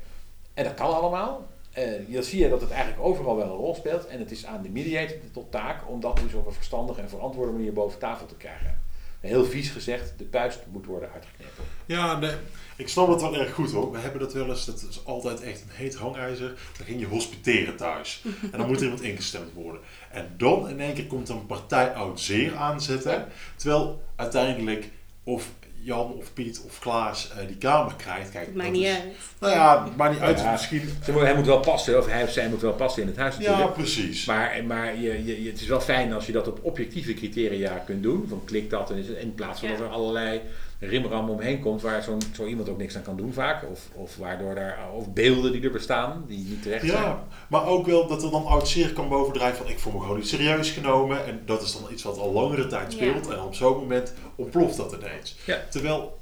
En dat kan allemaal. Uh, dan zie je dat het eigenlijk overal wel een rol speelt. En het is aan de mediator tot taak om dat dus op een verstandige en verantwoorde manier boven tafel te krijgen. Heel vies gezegd, de puist moet worden uitgeknipt. Ja, nee, ik snap het wel erg goed hoor. We hebben dat wel eens, dat is altijd echt een heet hangijzer. Dan ging je hospiteren thuis. En dan moet er iemand ingestemd worden. En dan in één keer komt een partij oud zeer aanzetten. Terwijl uiteindelijk of Jan of Piet of Klaas uh, die kamer krijgt. Kijk, het maakt niet uit. Nou ja, het maakt niet uit. misschien... hij moet wel passen, of hij of zij moet wel passen in het huis natuurlijk. Ja, precies. Maar, maar je, je, het is wel fijn als je dat op objectieve criteria kunt doen. Van klikt dat en is het, in plaats van dat er allerlei rimram omheen komt waar zo'n zo iemand ook niks aan kan doen vaak. Of, of waardoor daar, of beelden die er bestaan, die niet terecht zijn. Ja, maar ook wel dat er dan oud zeer kan bovendrijven van ik voel me gewoon niet serieus genomen. En dat is dan iets wat al langere tijd speelt. En op zo'n moment ontploft dat ineens. Ja. Terwijl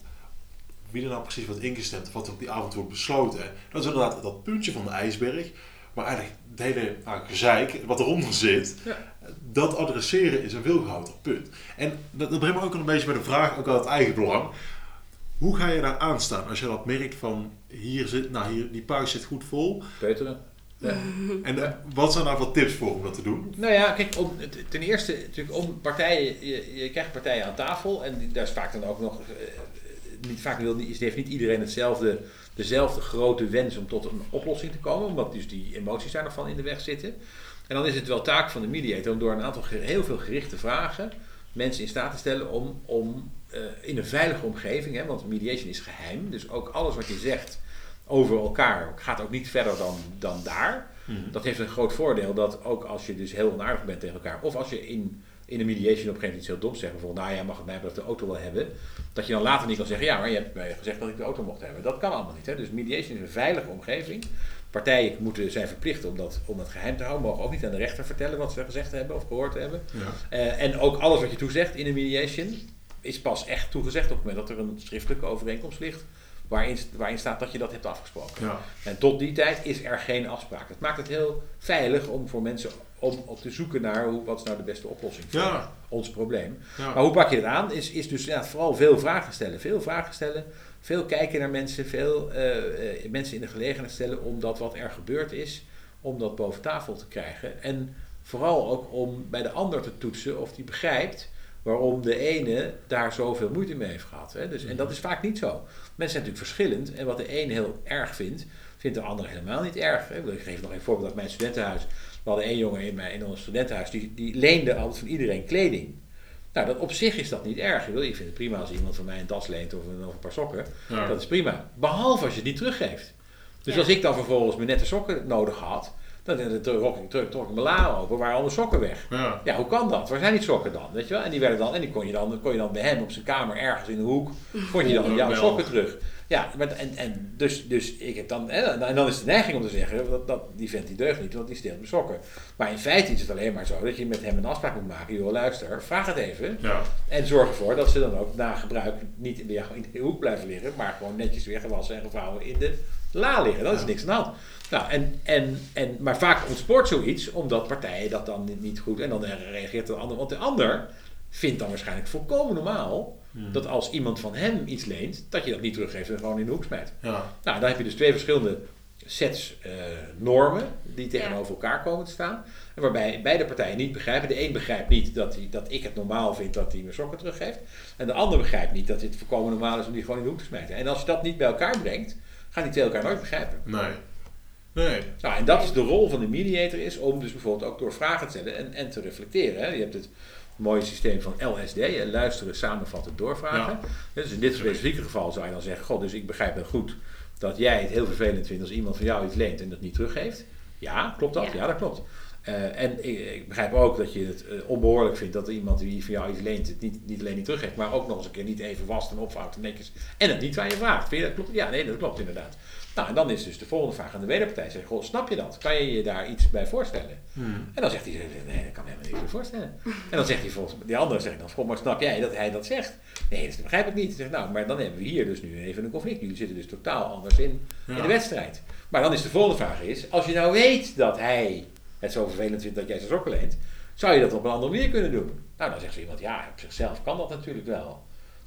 wie er nou precies wat ingestemd of wat er op die avond wordt besloten. Dat is inderdaad dat puntje van de ijsberg. Maar eigenlijk het hele nou, gezeik wat eronder zit, ja. Dat adresseren is een veel groter punt. En dat, dat brengt me ook een beetje bij de vraag, ook uit het eigen belang. Hoe ga je daar aan staan als je dat merkt van hier zit, nou hier, die puis zit goed vol. Peuteren. Ja. En uh, wat zijn nou wat tips voor om dat te doen? Nou ja, kijk, om, ten eerste natuurlijk om partijen, je, je krijgt partijen aan tafel en daar is vaak dan ook nog, uh, niet, vaak wil, is, heeft niet iedereen hetzelfde dezelfde grote wens om tot een oplossing te komen, omdat dus die emoties daar nog van in de weg zitten. En dan is het wel taak van de mediator om door een aantal heel veel gerichte vragen mensen in staat te stellen om, om uh, in een veilige omgeving, hè, want mediation is geheim, dus ook alles wat je zegt over elkaar gaat ook niet verder dan, dan daar. Mhm. Dat heeft een groot voordeel dat ook als je dus heel onaardig bent tegen elkaar, of als je in in een mediation op een gegeven moment iets heel doms zeggen. Bijvoorbeeld, nou ja, mag het mij dat de auto wel hebben. Dat je dan later niet kan zeggen, ja, maar je hebt mij gezegd dat ik de auto mocht hebben. Dat kan allemaal niet. Hè? Dus mediation is een veilige omgeving. Partijen moeten, zijn verplicht om dat, om dat geheim te houden. Mogen ook niet aan de rechter vertellen wat ze gezegd hebben of gehoord hebben. Ja. Uh, en ook alles wat je toezegt in een mediation is pas echt toegezegd op het moment dat er een schriftelijke overeenkomst ligt waarin, waarin staat dat je dat hebt afgesproken. Ja. En tot die tijd is er geen afspraak. Dat maakt het heel veilig om voor mensen om, om te zoeken naar hoe, wat is nou de beste oplossing voor Ja. ons probleem. Maar hoe pak je het aan? Is, is dus ja, vooral veel vragen stellen. Veel vragen stellen, veel kijken naar mensen, veel eh, eh, mensen in de gelegenheid stellen om dat wat er gebeurd is, om dat boven tafel te krijgen. En vooral ook om bij de ander te toetsen of die begrijpt waarom de ene daar zoveel moeite mee heeft gehad. Hè? Dus, en dat is vaak niet zo. Mensen zijn natuurlijk verschillend en wat de een heel erg vindt, vindt de ander helemaal niet erg. Hè? Ik geef nog een voorbeeld uit mijn studentenhuis. We hadden één jongen in, mijn, in ons studentenhuis, die, die leende altijd van iedereen kleding. Nou, dat, op zich is dat niet erg. Ik, vind het prima als iemand van mij een das leent of een, of een paar sokken. Ja. Dat is prima. Behalve als je het niet teruggeeft. Dus Ja. als ik dan vervolgens mijn nette sokken nodig had, dan dan trok ik, trok, trok ik mijn la open, waren alle sokken weg. Ja. Ja, hoe kan dat? Waar zijn die sokken dan? Weet je wel? En die werden dan, en die kon je dan, kon je dan bij hem op zijn kamer ergens in de hoek, kon je dan jouw sokken terug. Ja, maar, en, en dus, dus ik heb dan, en, en dan is de neiging om te zeggen, dat, dat, die vent die deugt niet, want die steelt mijn sokken. Maar in feite is het alleen maar zo dat je met hem een afspraak moet maken. Joh, luister, vraag het even. Ja. En zorg ervoor dat ze dan ook na gebruik niet bij jou in de hoek blijven liggen, maar gewoon netjes weer gewassen en gevouwen in de la liggen. Dat is Ja. niks aan de hand. Nou, en, en, en, maar vaak ontspoort zoiets omdat partijen dat dan niet- goed en dan reageert de ander. Want de ander vindt dan waarschijnlijk volkomen normaal Hmm. dat als iemand van hem iets leent, dat je dat niet teruggeeft en gewoon in de hoek smijt. Ja. Nou, dan heb je dus twee verschillende sets eh, normen die tegenover elkaar komen te staan. En waarbij beide partijen niet begrijpen. De een begrijpt niet dat, hij, dat ik het normaal vind dat hij mijn sokken teruggeeft. En de ander begrijpt niet dat het volkomen normaal is om die gewoon in de hoek te smijten. En als je dat niet bij elkaar brengt, gaan die twee elkaar nooit begrijpen. Nee. Nee. Nou, en dat is de rol van de mediator, is om dus bijvoorbeeld ook door vragen te stellen en, en te reflecteren. Hè. Je hebt het mooie systeem van LSD, hè, luisteren, samenvatten, doorvragen. Dus in dit specifieke geval zou je dan zeggen, god, dus ik begrijp heel goed dat jij het heel vervelend vindt als iemand van jou iets leent en dat niet teruggeeft. Ja, klopt dat? Ja, Ja. dat klopt. Eh, en ik, ik begrijp ook dat je het eh, onbehoorlijk vindt dat iemand die van jou iets leent het niet, niet alleen niet teruggeeft, maar ook nog eens een keer niet even wast en opvouwt en netjes en het niet van je vraagt. Vind je dat klopt? Ja, nee, dat klopt inderdaad. Nou, en dan is dus de volgende vraag aan de wederpartij. Zeg, goh, snap je dat? Kan je je daar iets bij voorstellen? Hmm. En dan zegt hij, nee, dat kan me helemaal niks bij voorstellen. En dan zegt hij volgens die andere zegt dan, goh, maar snap jij dat hij dat zegt? Nee, dat begrijp ik niet. Hij zegt, nou, maar dan hebben we hier dus nu even een conflict. Jullie zitten dus totaal anders in, in de wedstrijd. Maar dan is de volgende vraag is, als je nou weet dat hij het zo vervelend vindt dat jij zijn sokken leent, zou je dat op een andere manier kunnen doen? Nou, dan zegt zo iemand, ja, op zichzelf kan dat natuurlijk wel.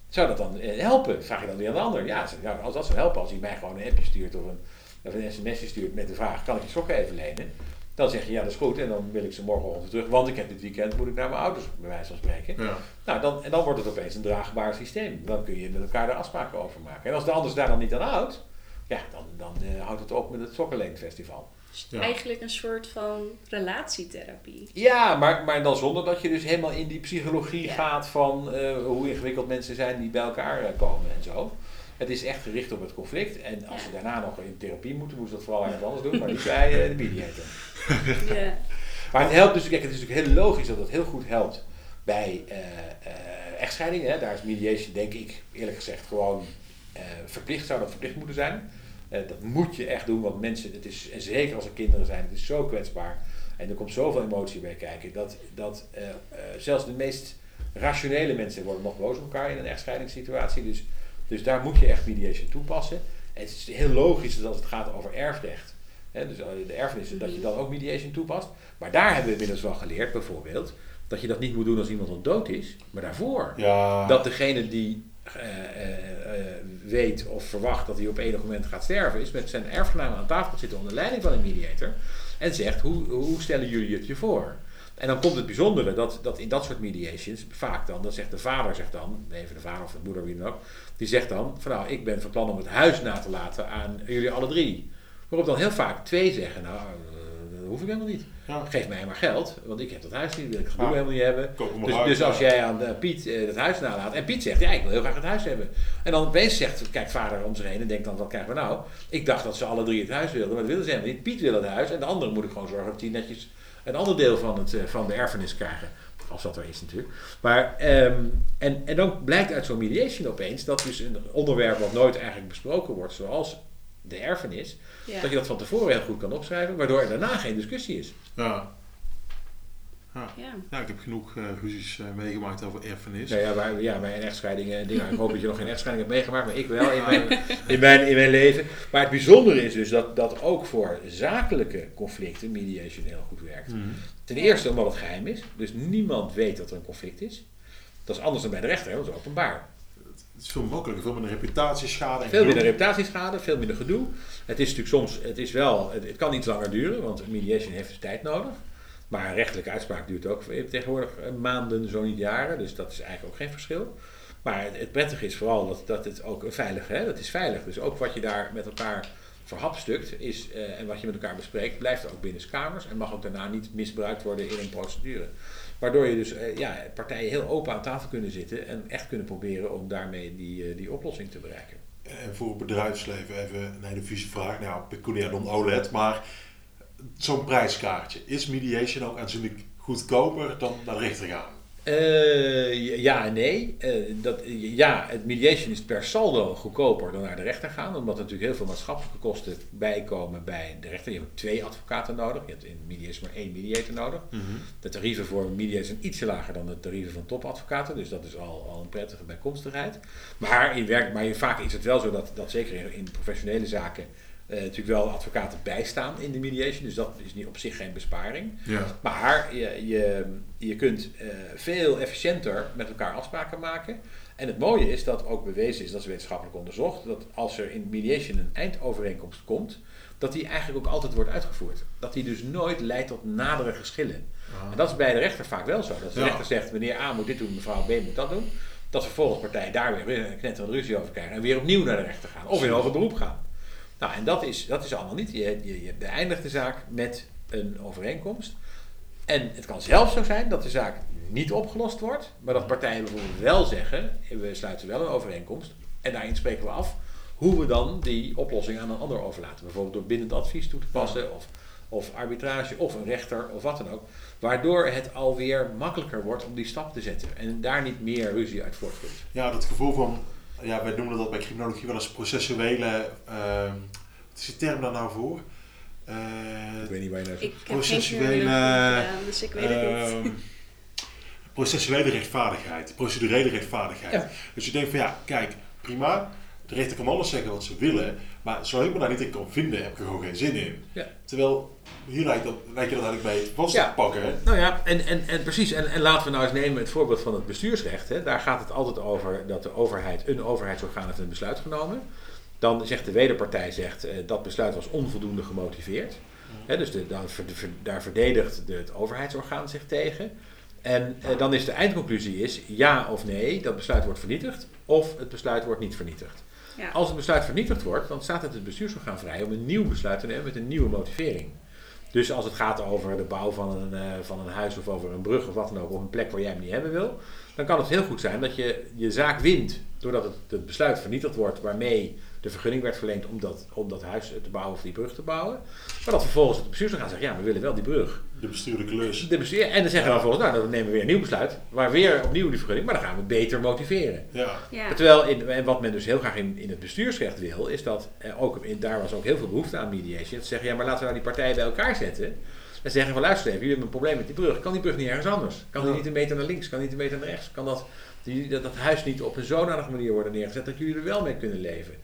Zou dat dan eh, helpen? Vraag je dan weer aan de ander. Ja, als dat zou helpen, als hij mij gewoon een appje stuurt of een, of een sms'je stuurt met de vraag, kan ik je sokken even lenen? Dan zeg je, ja, dat is goed. En dan wil ik ze morgenochtend terug, want ik heb dit weekend, moet ik naar mijn ouders, bij wijze van spreken. Ja. Nou, dan, en dan wordt het opeens een draagbaar systeem. Dan kun je met elkaar er afspraken over maken. En als de ander daar dan niet aan houdt, ja, dan, dan eh, houdt het op met het Sokkenleenfestival. Ja. Eigenlijk een soort van relatietherapie. Ja, maar, maar dan zonder dat je dus helemaal in die psychologie Ja. gaat van eh, hoe ingewikkeld mensen zijn die bij elkaar eh, komen en zo. Het is echt gericht op het conflict. En als Ja. ze daarna nog in therapie moeten, moeten ze dat vooral ergens anders doen, maar niet bij eh, de mediator. Ja. Maar het helpt dus, kijk, het is natuurlijk heel logisch dat het heel goed helpt bij eh, eh, echtscheidingen. Hè. Daar is mediation, denk ik, eerlijk gezegd, gewoon eh, verplicht, zou dat verplicht moeten zijn. Eh, dat moet je echt doen, want mensen, het is, en zeker als er kinderen zijn, het is zo kwetsbaar. En er komt zoveel emotie bij kijken, dat, dat eh, eh, zelfs de meest rationele mensen worden nog boos op elkaar in een echtscheidingssituatie. Dus, dus daar moet je echt mediation toepassen. En het is heel logisch dat als het gaat over erfrecht, hè, dus de erfenissen, dat je dan ook mediation toepast. Maar daar hebben we inmiddels wel geleerd, bijvoorbeeld, dat je dat niet moet doen als iemand al dood is, maar daarvoor. Ja. Dat degene die weet of verwacht dat hij op enig moment gaat sterven, is met zijn erfgenamen aan tafel zitten onder leiding van een mediator en zegt: hoe, hoe stellen jullie het je voor? En dan komt het bijzondere dat, dat in dat soort mediations vaak dan, dat zegt de vader, zegt dan, even de vader of de moeder, wie dan ook, die zegt dan: van nou, ik ben van plan om het huis na te laten aan jullie alle drie. Waarop dan heel vaak twee zeggen: nou, eh, dat hoef ik helemaal niet. Ja. Geef mij maar geld, want ik heb dat huis niet, wil ik het gedoe Ja. helemaal niet hebben. Dus, dus als jij aan eh, Piet eh, het huis nalaat en Piet zegt, ja ik wil heel graag het huis hebben. En dan opeens zegt, kijkt vader om zich heen en denkt dan, wat krijgen we nou? Ik dacht dat ze alle drie het huis wilden, maar dat willen ze helemaal niet. Piet wil het huis en de andere moet ik gewoon zorgen dat die netjes een ander deel van, het, eh, van de erfenis krijgen. Als dat er is natuurlijk. Maar, ehm, en, en dan blijkt uit zo'n mediation opeens dat dus een onderwerp wat nooit eigenlijk besproken wordt, zoals de erfenis, Ja. dat je dat van tevoren heel goed kan opschrijven, waardoor er daarna geen discussie is. Ja. Ja. Ja. Ik heb genoeg eh, ruzies eh, meegemaakt over erfenis. Nou ja, bij, ja, bij een echtscheiding en dingen. Ik hoop dat je nog geen echtscheiding hebt meegemaakt, maar ik wel in mijn, in mijn, in mijn leven. Maar het bijzondere is dus dat, dat ook voor zakelijke conflicten mediation heel goed werkt. Mhm. Ten eerste omdat het geheim is, dus niemand weet dat er een conflict is. Dat is anders dan bij de rechter, dat is openbaar. Het is veel makkelijker, veel minder reputatieschade. en Veel minder reputatieschade, veel minder gedoe. Het is natuurlijk soms, het is wel, het, het kan iets langer duren, want mediation heeft dus tijd nodig. Maar een rechtelijke uitspraak duurt ook tegenwoordig eh, maanden, zo niet jaren. Dus dat is eigenlijk ook geen verschil. Maar het, het prettige is vooral dat, dat het ook een veilige, hè, dat is veilig. Dus ook wat je daar met elkaar verhapstukt is, eh, en wat je met elkaar bespreekt, blijft ook binnen kamers en mag ook daarna niet misbruikt worden in een procedure. Waardoor je dus eh, ja, partijen heel open aan tafel kunnen zitten en echt kunnen proberen om daarmee die, eh, die oplossing te bereiken. En voor het bedrijfsleven even een hele vieze vraag. Nou, pecunia non OLED, maar zo'n prijskaartje. Is mediation ook aanzienlijk goedkoper dan naar de rechter gaan? Eh, ja en nee. Eh, dat, ja, het mediation is per saldo goedkoper dan naar de rechter gaan, omdat er natuurlijk heel veel maatschappelijke kosten bijkomen bij de rechter. Je hebt twee advocaten nodig. Je hebt in mediation maar één mediator nodig. De tarieven voor mediators zijn ietsje lager dan de tarieven van topadvocaten, dus dat is al, al een prettige bijkomstigheid. Maar, in werk, maar vaak is het wel zo dat, dat zeker in, in professionele zaken eh, natuurlijk wel advocaten bijstaan in de mediation, dus dat is niet op zich geen besparing. Ja. Maar je, je, je kunt eh, veel efficiënter met elkaar afspraken maken. En het mooie is dat ook bewezen is, dat is wetenschappelijk onderzocht, dat als er in mediation een eindovereenkomst komt, dat die eigenlijk ook altijd wordt uitgevoerd. Dat die dus nooit leidt tot nadere geschillen. En dat is bij de rechter vaak wel zo. Dat de Ja. rechter zegt, meneer A moet dit doen, mevrouw B moet dat doen. Dat vervolgens partijen daar weer een knetterende ruzie over krijgen en weer opnieuw naar de rechter gaan. Of in hoger beroep gaan. Nou, en dat is, dat is allemaal niet. Je, je, je beëindigt de zaak met een overeenkomst. En het kan zelfs zo zijn dat de zaak niet opgelost wordt, maar dat partijen bijvoorbeeld wel zeggen, we sluiten wel een overeenkomst en daarin spreken we af hoe we dan die oplossing aan een ander overlaten. Bijvoorbeeld door bindend advies toe te passen of, of arbitrage of een rechter of wat dan ook. Waardoor het alweer makkelijker wordt om die stap te zetten en daar niet meer ruzie uit voortvloeit. Ja, dat gevoel van, ja, wij noemen dat bij criminologie wel eens processuele, ehm, wat is die term daar nou voor? Eh, Ik weet niet waar je naar Processuele, gedaan, dus ik weet het niet. ehm, processuele rechtvaardigheid, procedurele rechtvaardigheid. Ja. Dus je denkt van ja, kijk, prima, de rechter kan alles zeggen wat ze willen, maar zolang ik me daar niet in kan vinden, heb ik er gewoon geen zin in. Ja. Terwijl, hier lijkt, dat, lijkt je dat eigenlijk mee vast te pakken. hè? Nou ja, en, en, en precies. En, en laten we nou eens nemen het voorbeeld van het bestuursrecht. Hè. Daar gaat het altijd over dat de overheid, een overheidsorgaan heeft een besluit genomen. Dan zegt de wederpartij zegt, eh, dat besluit was onvoldoende gemotiveerd. Hè, dus de, dan daar verdedigt de, het overheidsorgaan zich tegen. En eh, dan is de eindconclusie is ja of nee, dat besluit wordt vernietigd. Of het besluit wordt niet vernietigd. Als het besluit vernietigd wordt, dan staat het het bestuursorgaan vrij om een nieuw besluit te nemen met een nieuwe motivering. Dus als het gaat over de bouw van een, eh, van een huis of over een brug of wat dan ook, of een plek waar jij hem niet hebben wil, dan kan het heel goed zijn dat je je zaak wint doordat het, het besluit vernietigd wordt waarmee de vergunning werd verleend om dat, om dat huis te bouwen of die brug te bouwen. Maar dat vervolgens het bestuursorgaan zegt, ja, we willen wel die brug. De bestuurlijke lus. De bestuur, en dan zeggen we dan vervolgens, nou, dan nemen we weer een nieuw besluit, waar weer opnieuw die vergunning, maar dan gaan we beter motiveren. Ja. Ja. Terwijl, in, en wat men dus heel graag in, in het bestuursrecht wil, is dat, eh, ook in, daar was ook heel veel behoefte aan mediation, te zeggen, ja, maar laten we nou die partijen bij elkaar zetten. En zeggen van, luister even, jullie hebben een probleem met die brug. Kan die brug niet ergens anders? Kan die Ja. niet een meter naar links? Kan die niet een meter naar rechts? Kan dat, die, dat, dat huis niet op een zodanige manier worden neergezet dat jullie er wel mee kunnen leven?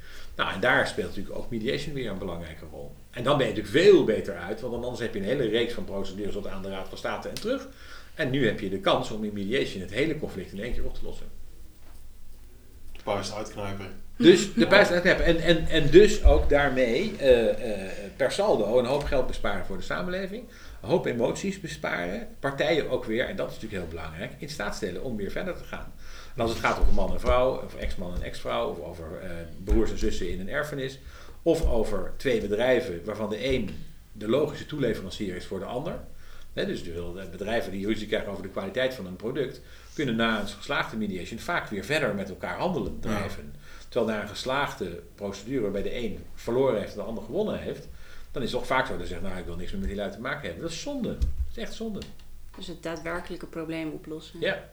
Nou, en daar speelt natuurlijk ook mediation weer een belangrijke rol. En dan ben je natuurlijk veel beter uit, want anders heb je een hele reeks van procedures tot aan de Raad van State en terug. En nu heb je de kans om in mediation het hele conflict in één keer op te lossen. De puist uitknijpen. Dus de prijs uitknippen. En, en, en dus ook daarmee eh, eh, per saldo een hoop geld besparen voor de samenleving. Een hoop emoties besparen. Partijen ook weer, en dat is natuurlijk heel belangrijk, in staat stellen om weer verder te gaan. En als het gaat over man en vrouw, of ex-man en ex-vrouw, of over eh, broers en zussen in een erfenis, of over twee bedrijven waarvan de een de logische toeleverancier is voor de ander. Hè, dus de de bedrijven die ruzie krijgen over de kwaliteit van een product, kunnen na een geslaagde mediation vaak weer verder met elkaar handelen drijven. Terwijl na een geslaagde procedure waarbij de een verloren heeft en de ander gewonnen heeft, dan is het toch vaak zo dat je zegt, nou ik wil niks meer met die lui te maken hebben. Dat is zonde. Dat is echt zonde. Dus het daadwerkelijke probleem oplossen. Ja.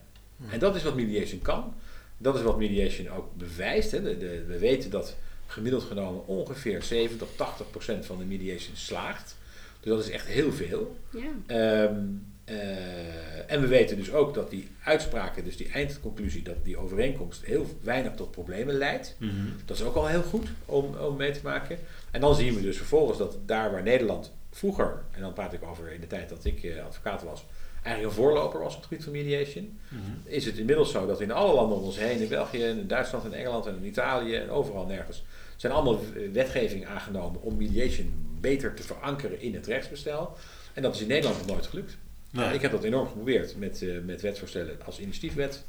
En dat is wat mediation kan. Dat is wat mediation ook bewijst. Hè. De, de, we weten dat gemiddeld genomen ongeveer 70 tot 80 procent van de mediation slaagt. Dus dat is echt heel veel. Ja. Ehm, eh, en we weten dus ook dat die uitspraken, dus die eindconclusie, dat die overeenkomst heel weinig tot problemen leidt. Mhm. Dat is ook al heel goed om, om mee te maken. En dan zien we dus vervolgens dat daar waar Nederland vroeger, en dan praat ik over in de tijd dat ik eh, advocaat was, eigenlijk een voorloper was op het gebied van mediation, Mhm. is het inmiddels zo dat in alle landen om ons heen, in België, in Duitsland, in Engeland en in Italië en overal nergens, zijn allemaal wetgeving aangenomen om mediation beter te verankeren in het rechtsbestel. En dat is in Nederland nog nooit gelukt. Nee. Ik heb dat enorm geprobeerd met, eh, met wetsvoorstellen als initiatiefwet,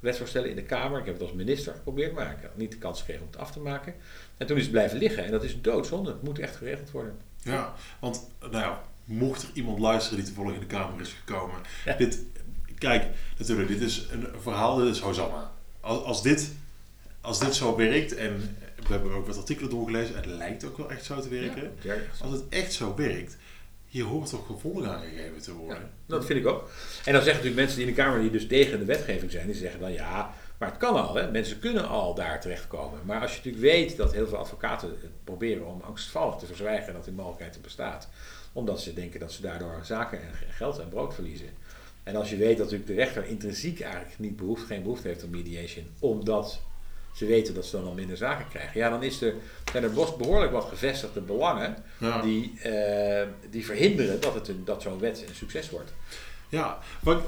wetsvoorstellen in de Kamer. Ik heb het als minister geprobeerd, maar ik had niet de kans gekregen om het af te maken. En toen is het blijven liggen en dat is doodzonde. Het moet echt geregeld worden. Ja, want nou ja, mocht er iemand luisteren die toevallig in de Kamer is gekomen. Ja. Dit, kijk, natuurlijk, dit is een verhaal, dit is Hosanna. Als, als, dit, als dit zo werkt, en we hebben ook wat artikelen doorgelezen, het lijkt ook wel echt zo te werken. Ja, Als het echt zo werkt, hier hoort toch gevolgen aan gegeven te worden. Ja, dat vind ik ook. En dan zeggen natuurlijk mensen die in de Kamer die dus tegen de wetgeving zijn, die zeggen dan ja, maar het kan al. Hè? Mensen kunnen al daar terechtkomen. Maar als je natuurlijk weet dat heel veel advocaten het proberen om angstvallig te verzwijgen dat die mogelijkheid er bestaat, omdat ze denken dat ze daardoor zaken en ge- geld en brood verliezen. En als je weet dat natuurlijk de rechter intrinsiek eigenlijk niet behoeft, geen behoefte heeft aan mediation, omdat ze weten dat ze dan al minder zaken krijgen, ja, dan is er, zijn er best behoorlijk wat gevestigde belangen Ja. die, eh, die verhinderen dat, het een, dat zo'n wet een succes wordt. Ja, wat,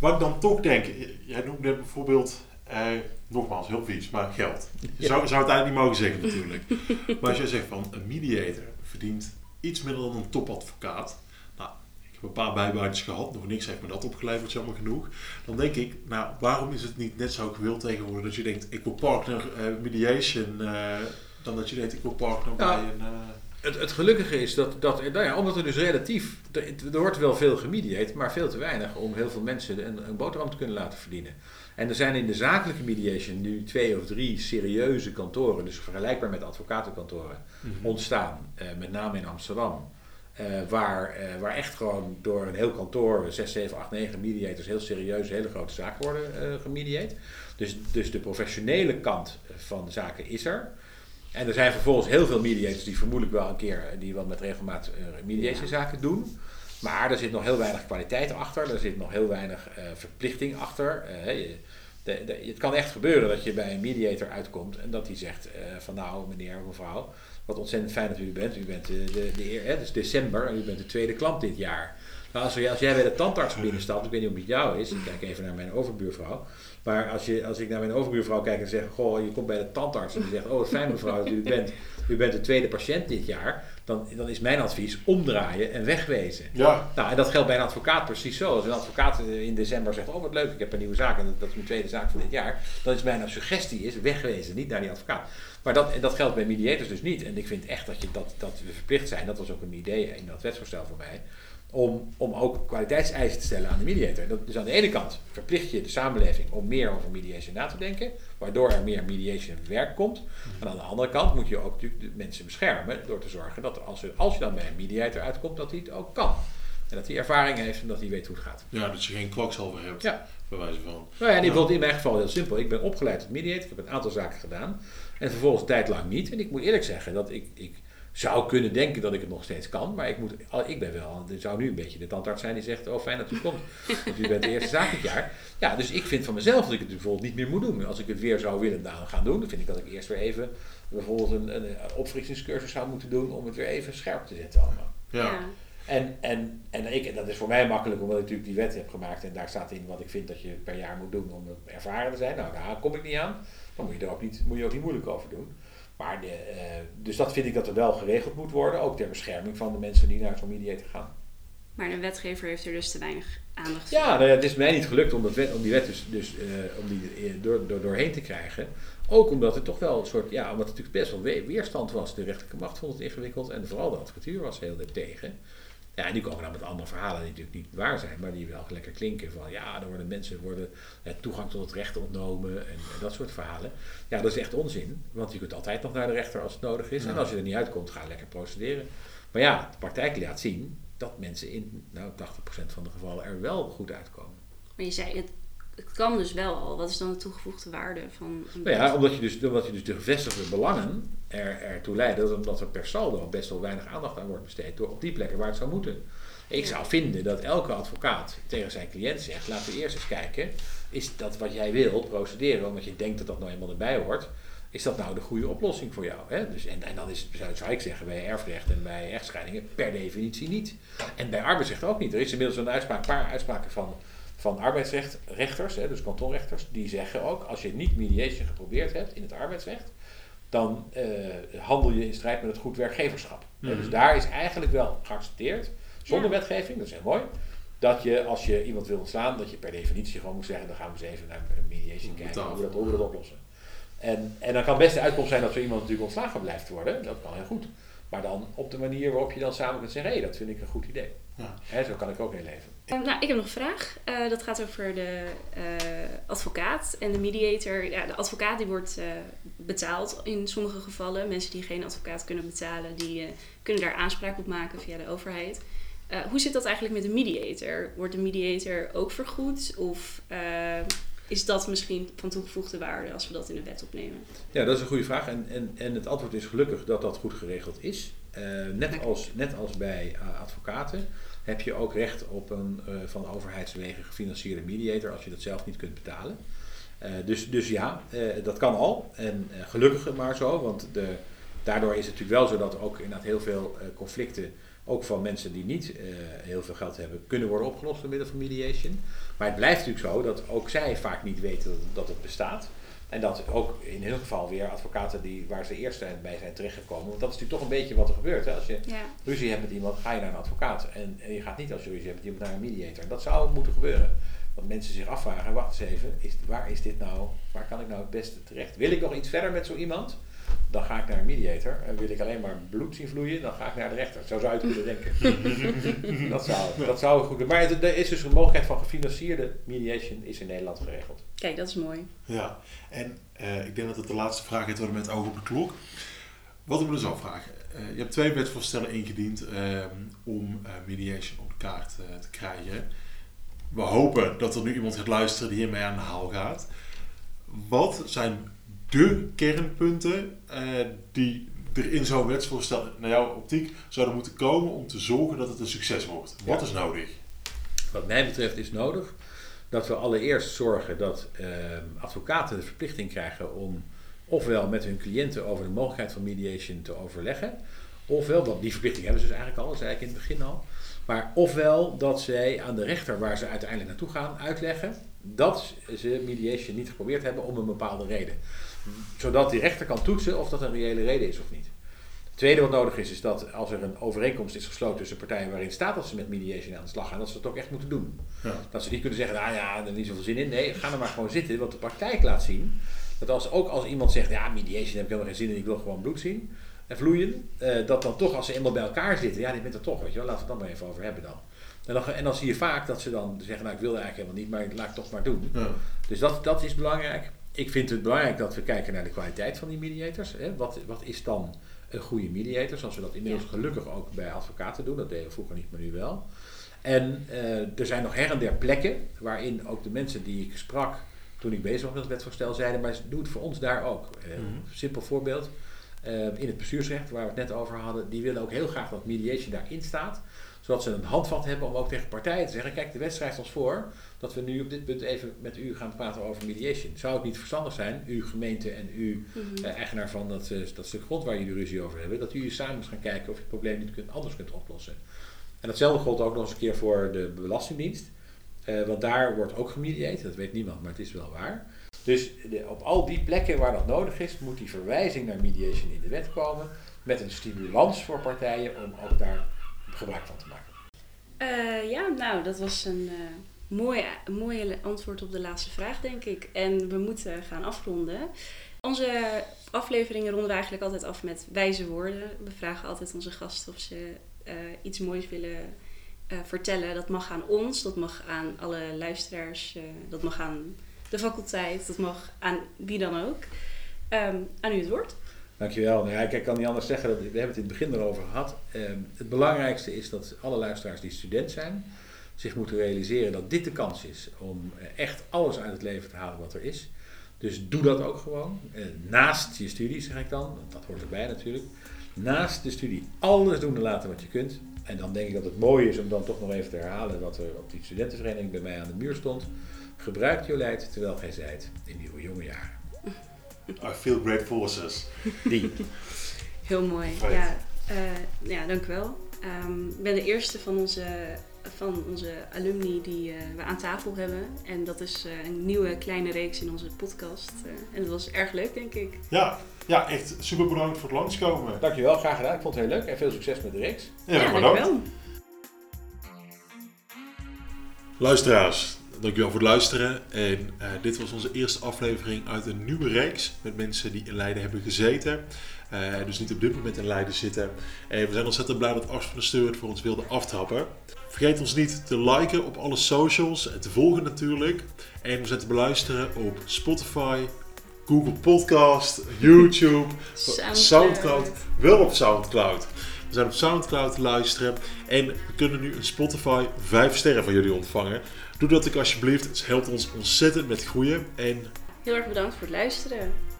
wat ik dan toch denk, jij noemde bijvoorbeeld, eh, nogmaals, heel vies, maar geld. Je zou, zou het eigenlijk niet mogen zeggen natuurlijk. maar als jij zegt van een mediator verdient iets minder dan een topadvocaat. Nou, ik heb een paar bijbaantjes gehad, nog niks heeft me dat opgeleverd, jammer genoeg. Dan denk ik, nou, waarom is het niet net zo gewild tegenwoordig dat je denkt, ik wil partner eh, mediation, eh, dan dat je denkt, ik wil partner Ja. bij een... Het, het gelukkige is dat, dat nou ja, omdat er dus relatief, er, er wordt wel veel gemediate, maar veel te weinig om heel veel mensen een, een boterham te kunnen laten verdienen. En er zijn in de zakelijke mediation nu twee of drie serieuze kantoren, dus vergelijkbaar met advocatenkantoren, ontstaan. Eh, met name in Amsterdam. eh, waar, eh, waar echt gewoon door een heel kantoor, 6, 7, 8, 9 mediators, heel serieus hele grote zaken worden eh gemediate. Dus, dus de professionele kant van de zaken is er. En er zijn vervolgens heel veel mediators die vermoedelijk wel een keer, eh, die wel met regelmaat eh, mediatiezaken doen. Maar er zit nog heel weinig kwaliteit achter, er zit nog heel weinig eh, verplichting achter. Je- de, de- het kan echt gebeuren dat je bij een mediator uitkomt en dat die zegt van nou meneer of mevrouw, wat ontzettend fijn dat u er bent. U bent de, de, de, hè, het is december en u bent de tweede klant dit jaar. Nou, als, als jij bij de tandarts binnenstapt, ik weet niet of het jou is, ik kijk even naar mijn overbuurvrouw. Maar als, je, als ik naar mijn overbuurvrouw kijk en zeg, goh, je komt bij de tandarts en die zegt, oh wat fijn mevrouw dat u bent. U bent de tweede patiënt dit jaar. Dan, dan is mijn advies omdraaien en wegwezen. ja, Nou, en dat geldt bij een advocaat precies zo. Als een advocaat in december zegt, oh wat leuk, ik heb een nieuwe zaak en dat- is mijn tweede zaak van dit jaar. Dan is mijn suggestie is wegwezen, niet naar die advocaat. Maar dat, dat geldt bij mediators dus niet. En ik vind echt dat, je, dat, dat we verplicht zijn, dat was ook een idee in dat wetsvoorstel voor mij, om, om ook kwaliteitseisen te stellen aan de mediator. Dat, dus aan de ene kant verplicht je de samenleving om meer over mediation na te denken, waardoor er meer mediation werk komt. En aan de andere kant moet je ook natuurlijk de mensen beschermen door te zorgen dat als, er, als je dan bij een mediator uitkomt, dat hij het ook kan. En dat hij ervaring heeft en dat hij weet hoe het gaat. ja, dat je geen kwakzalver hebt, Ja. bij wijze van. Nou ja, en in mijn geval heel simpel. Ik ben opgeleid tot mediator. Ik heb een aantal zaken gedaan. En vervolgens tijd lang niet. En ik moet eerlijk zeggen dat ik, ik zou kunnen denken dat ik het nog steeds kan. Maar ik, moet, al- ik ben wel, er zou nu een beetje de tandarts zijn die zegt, oh fijn dat u komt. Want u bent de eerste zaak dit jaar. Ja, dus ik vind van mezelf dat ik het bijvoorbeeld niet meer moet doen. Als ik het weer zou willen nou, gaan doen, dan vind ik dat ik eerst weer even bijvoorbeeld een, een opfrissingscursus zou moeten doen om het weer even scherp te zetten allemaal. Ja. En, en, en ik, dat is voor mij makkelijk omdat ik natuurlijk die wet heb gemaakt en daar staat in wat ik vind dat je per jaar moet doen om ervaren te zijn. Nou, daar kom ik niet aan. Dan moet je er ook niet, moet je ook niet moeilijk over doen. Maar de, eh, dus dat vind ik dat er wel geregeld moet worden, ook ter bescherming van de mensen die naar zo'n mediator gaan. Maar de wetgever heeft er dus te weinig aandacht Ja, voor. nou ja, het is mij niet gelukt om, wet, om die wet dus, dus eh, om die eh, door, door, doorheen te krijgen. Ook omdat het toch wel een soort, ja, omdat het natuurlijk best wel we- weerstand was. De rechterlijke macht vond het ingewikkeld en vooral de advocatuur was heel erg tegen. Ja, en nu komen dan met andere verhalen die natuurlijk niet waar zijn, maar die wel lekker klinken. Van ja, er worden mensen worden eh, toegang tot het recht ontnomen en, en dat soort verhalen. Ja, dat is echt onzin, want je kunt altijd nog naar de rechter als het nodig is. En als je er niet uitkomt, ga lekker procederen. Maar ja, de praktijk laat zien dat mensen in nou, 80% van de gevallen er wel goed uitkomen. Maar je zei, het, het kan dus wel al. Wat is dan de toegevoegde waarde van Nou ja, omdat je dus, omdat je dus de gevestigde belangen er, ertoe leiden dat, er per saldo best wel weinig aandacht aan wordt besteed door op die plekken waar het zou moeten. Ik zou vinden dat elke advocaat tegen zijn cliënt zegt: laten we eerst eens kijken, is dat wat jij wil procederen, omdat je denkt dat dat nou eenmaal erbij hoort, is dat nou de goede oplossing voor jou? Hè? Dus, en, en dan is, zou, ik zeggen, bij erfrecht en bij echtscheidingen per definitie niet. En bij arbeidsrecht ook niet. Er is inmiddels een uitspraak, paar uitspraken van, van dus kantonrechters, die zeggen ook, als je niet mediation geprobeerd hebt in het arbeidsrecht, dan eh, handel je in strijd met het goed werkgeverschap. Mhm. Dus daar is eigenlijk wel geaccepteerd, zonder Ja. wetgeving, dat is heel mooi, dat je als je iemand wil ontslaan, dat je per definitie gewoon moet zeggen, dan gaan we eens even naar een mediation kijken, hoe we dat, hoe we dat oplossen. En, en dan kan best de uitkomst zijn dat zo iemand natuurlijk ontslagen blijft worden, dat kan heel goed. Maar dan op de manier waarop je dan samen kunt zeggen, hé, dat vind ik een goed idee. Ja. Hè, zo kan ik ook in leven. Nou, ik heb nog een vraag. Eh, dat gaat over de eh, advocaat en de mediator. Ja, de advocaat die wordt eh, betaald in sommige gevallen. Mensen die geen advocaat kunnen betalen, die kunnen daar aanspraak op maken via de overheid. Hoe zit dat eigenlijk met de mediator? Wordt de mediator ook vergoed? Of is dat misschien van toegevoegde waarde als we dat in de wet opnemen? Ja, dat is een goede vraag. En, en, en het antwoord is gelukkig dat dat goed geregeld is. Net, als, net als bij advocaten heb je ook recht op een eh, van overheidswegen gefinancierde mediator als je dat zelf niet kunt betalen. Eh, dus, dus ja, eh, dat kan al. En gelukkig maar zo, want de, daardoor is het natuurlijk wel zo dat ook inderdaad heel veel conflicten, ook van mensen die niet heel veel geld hebben, kunnen worden opgelost door middel van mediation. Maar het blijft natuurlijk zo dat ook zij vaak niet weten dat, dat het bestaat. En dat ook in heel geval weer advocaten die, waar ze eerst bij zijn terechtgekomen. Want dat is natuurlijk toch een beetje wat er gebeurt. Hè? Als je Ja. ruzie hebt met iemand, ga je naar een advocaat. En, en je gaat niet als je ruzie hebt met iemand naar een mediator. En dat zou moeten gebeuren. Dat mensen zich afvragen, wacht eens even, is, waar is dit nou, waar kan ik nou het beste terecht? Wil ik nog iets verder met zo iemand? Dan ga ik naar een mediator. En wil ik alleen maar bloed zien vloeien, dan ga ik naar de rechter. Zo zou je het kunnen denken. dat, zou, dat zou goed kunnen. Maar het- er is dus een mogelijkheid van gefinancierde mediation is in Nederland geregeld. Kijk, dat is mooi. Ja, en eh, ik denk dat het de laatste vraag is worden met oog op de klok. Wat ik me dus afvraag. eh je hebt twee wetsvoorstellen ingediend ehm, om eh, mediation op de kaart eh, te krijgen. We hopen dat er nu iemand gaat luisteren die hiermee aan de haal gaat. Wat zijn de kernpunten eh, die er in zo'n wetsvoorstel, naar jouw optiek, zouden moeten komen om te zorgen dat het een succes wordt? Wat Ja. is nodig? Wat mij betreft is nodig dat we allereerst zorgen dat ehm, advocaten de verplichting krijgen om ofwel met hun cliënten over de mogelijkheid van mediation te overleggen, ofwel, want die verplichting hebben ze dus eigenlijk al, dat zei ik in het begin al, maar ofwel dat zij aan de rechter waar ze uiteindelijk naartoe gaan uitleggen dat ze mediation niet geprobeerd hebben om een bepaalde reden. Zodat die rechter kan toetsen of dat een reële reden is of niet. Het tweede wat nodig is, is dat als er een overeenkomst is gesloten tussen partijen waarin staat dat ze met mediation aan de slag gaan, dat ze dat ook echt moeten doen. Ja. Dat ze niet kunnen zeggen, nou ja, er is niet zoveel zin in. Nee, ga er maar gewoon zitten. Want de praktijk laat zien dat als, ook als iemand zegt, ja, mediation heb ik helemaal geen zin in, ik wil gewoon bloed zien en vloeien. eh, dat dan toch, als ze eenmaal bij elkaar zitten, ja, die bent er toch, weet je wel, laten we het dan maar even over hebben dan. En dan, en dan zie je vaak dat ze dan zeggen, nou ik wil eigenlijk helemaal niet, maar laat ik het toch maar doen. Ja. Dus dat, dat is belangrijk. Ik vind het belangrijk dat we kijken naar de kwaliteit van die mediators. Hè. Wat, wat is dan een goede mediator? Zoals we dat inmiddels Ja. gelukkig ook bij advocaten doen. Dat deden we vroeger niet, maar nu wel. En eh, er zijn nog her en der plekken waarin ook de mensen die ik sprak toen ik bezig was met het wetsvoorstel zeiden, maar doe het voor ons daar ook. Eh, Mhm. Simpel voorbeeld. Eh, in het bestuursrecht, waar we het net over hadden, die willen ook heel graag dat mediation daarin staat. Zodat ze een handvat hebben om ook tegen partijen te zeggen, kijk, de wet schrijft ons voor dat we nu op dit punt even met u gaan praten over mediation. Zou het niet verstandig zijn, uw gemeente en u, Mhm. eh, eigenaar van dat, eh, dat stuk grond waar jullie ruzie over hebben, dat jullie samen eens gaan kijken of je het probleem niet kunt, anders kunt oplossen. En datzelfde geldt ook nog eens een keer voor de Belastingdienst. Eh, want daar wordt ook gemediated, dat weet niemand, maar het is wel waar. Dus de- op al die plekken waar dat nodig is, moet die verwijzing naar mediation in de wet komen. Met een stimulans voor partijen om ook daar gebruik van te maken. Ja, nou, dat was een mooie, een mooie antwoord op de laatste vraag, denk ik. En we moeten gaan afronden. Onze afleveringen ronden we eigenlijk altijd af met wijze woorden. We vragen altijd onze gasten of ze eh, iets moois willen eh, vertellen. Dat mag aan ons, dat mag aan alle luisteraars, eh, dat mag aan de faculteit, dat mag aan wie dan ook. Ehm, aan u het woord. Dankjewel. Ja, ik kan niet anders zeggen, dat, we hebben het in het begin erover gehad. Ehm, het belangrijkste is dat alle luisteraars die student zijn, zich moeten realiseren dat dit de kans is om eh, echt alles uit het leven te halen wat er is. Dus doe dat ook gewoon. Eh, naast je studie, zeg ik dan, want dat hoort erbij natuurlijk. Naast de studie alles doen en laten wat je kunt. En dan denk ik dat het mooi is om dan toch nog even te herhalen wat er op die studentenvereniging bij mij aan de muur stond. Gebruik Jolijt terwijl gij zijt in uw jonge jaren. I feel great forces. Die. Heel mooi. Ja, eh, ja, dank u wel. Ehm, ik ben de eerste van onze, van onze alumni die eh, we aan tafel hebben. En dat is eh, een nieuwe kleine reeks in onze podcast. Eh, en dat was erg leuk, denk ik. Ja, ja, echt super bedankt voor het langskomen. Dankjewel, graag gedaan. Ik vond het heel leuk en veel succes met de reeks. Ja, dank u bedankt. wel. Luisteraars, dankjewel voor het luisteren. En eh, dit was onze eerste aflevering uit een nieuwe reeks met mensen die in Leiden hebben gezeten. Eh, dus niet op dit moment in Leiden zitten. En we zijn ontzettend blij dat Ars van de Stewart voor ons wilde aftrappen. Vergeet ons niet te liken op alle socials en te volgen natuurlijk. En we zijn te beluisteren op Spotify, Google Podcast, YouTube, Soundcloud. Soundcloud. Wel op Soundcloud. We zijn op Soundcloud te luisteren. En we kunnen nu een Spotify 5 sterren van jullie ontvangen. Doe dat ook alsjeblieft. Het helpt ons ontzettend met groeien. En Heel erg bedankt voor het luisteren.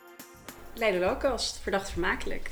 Leiden Welkast, verdacht vermakelijk.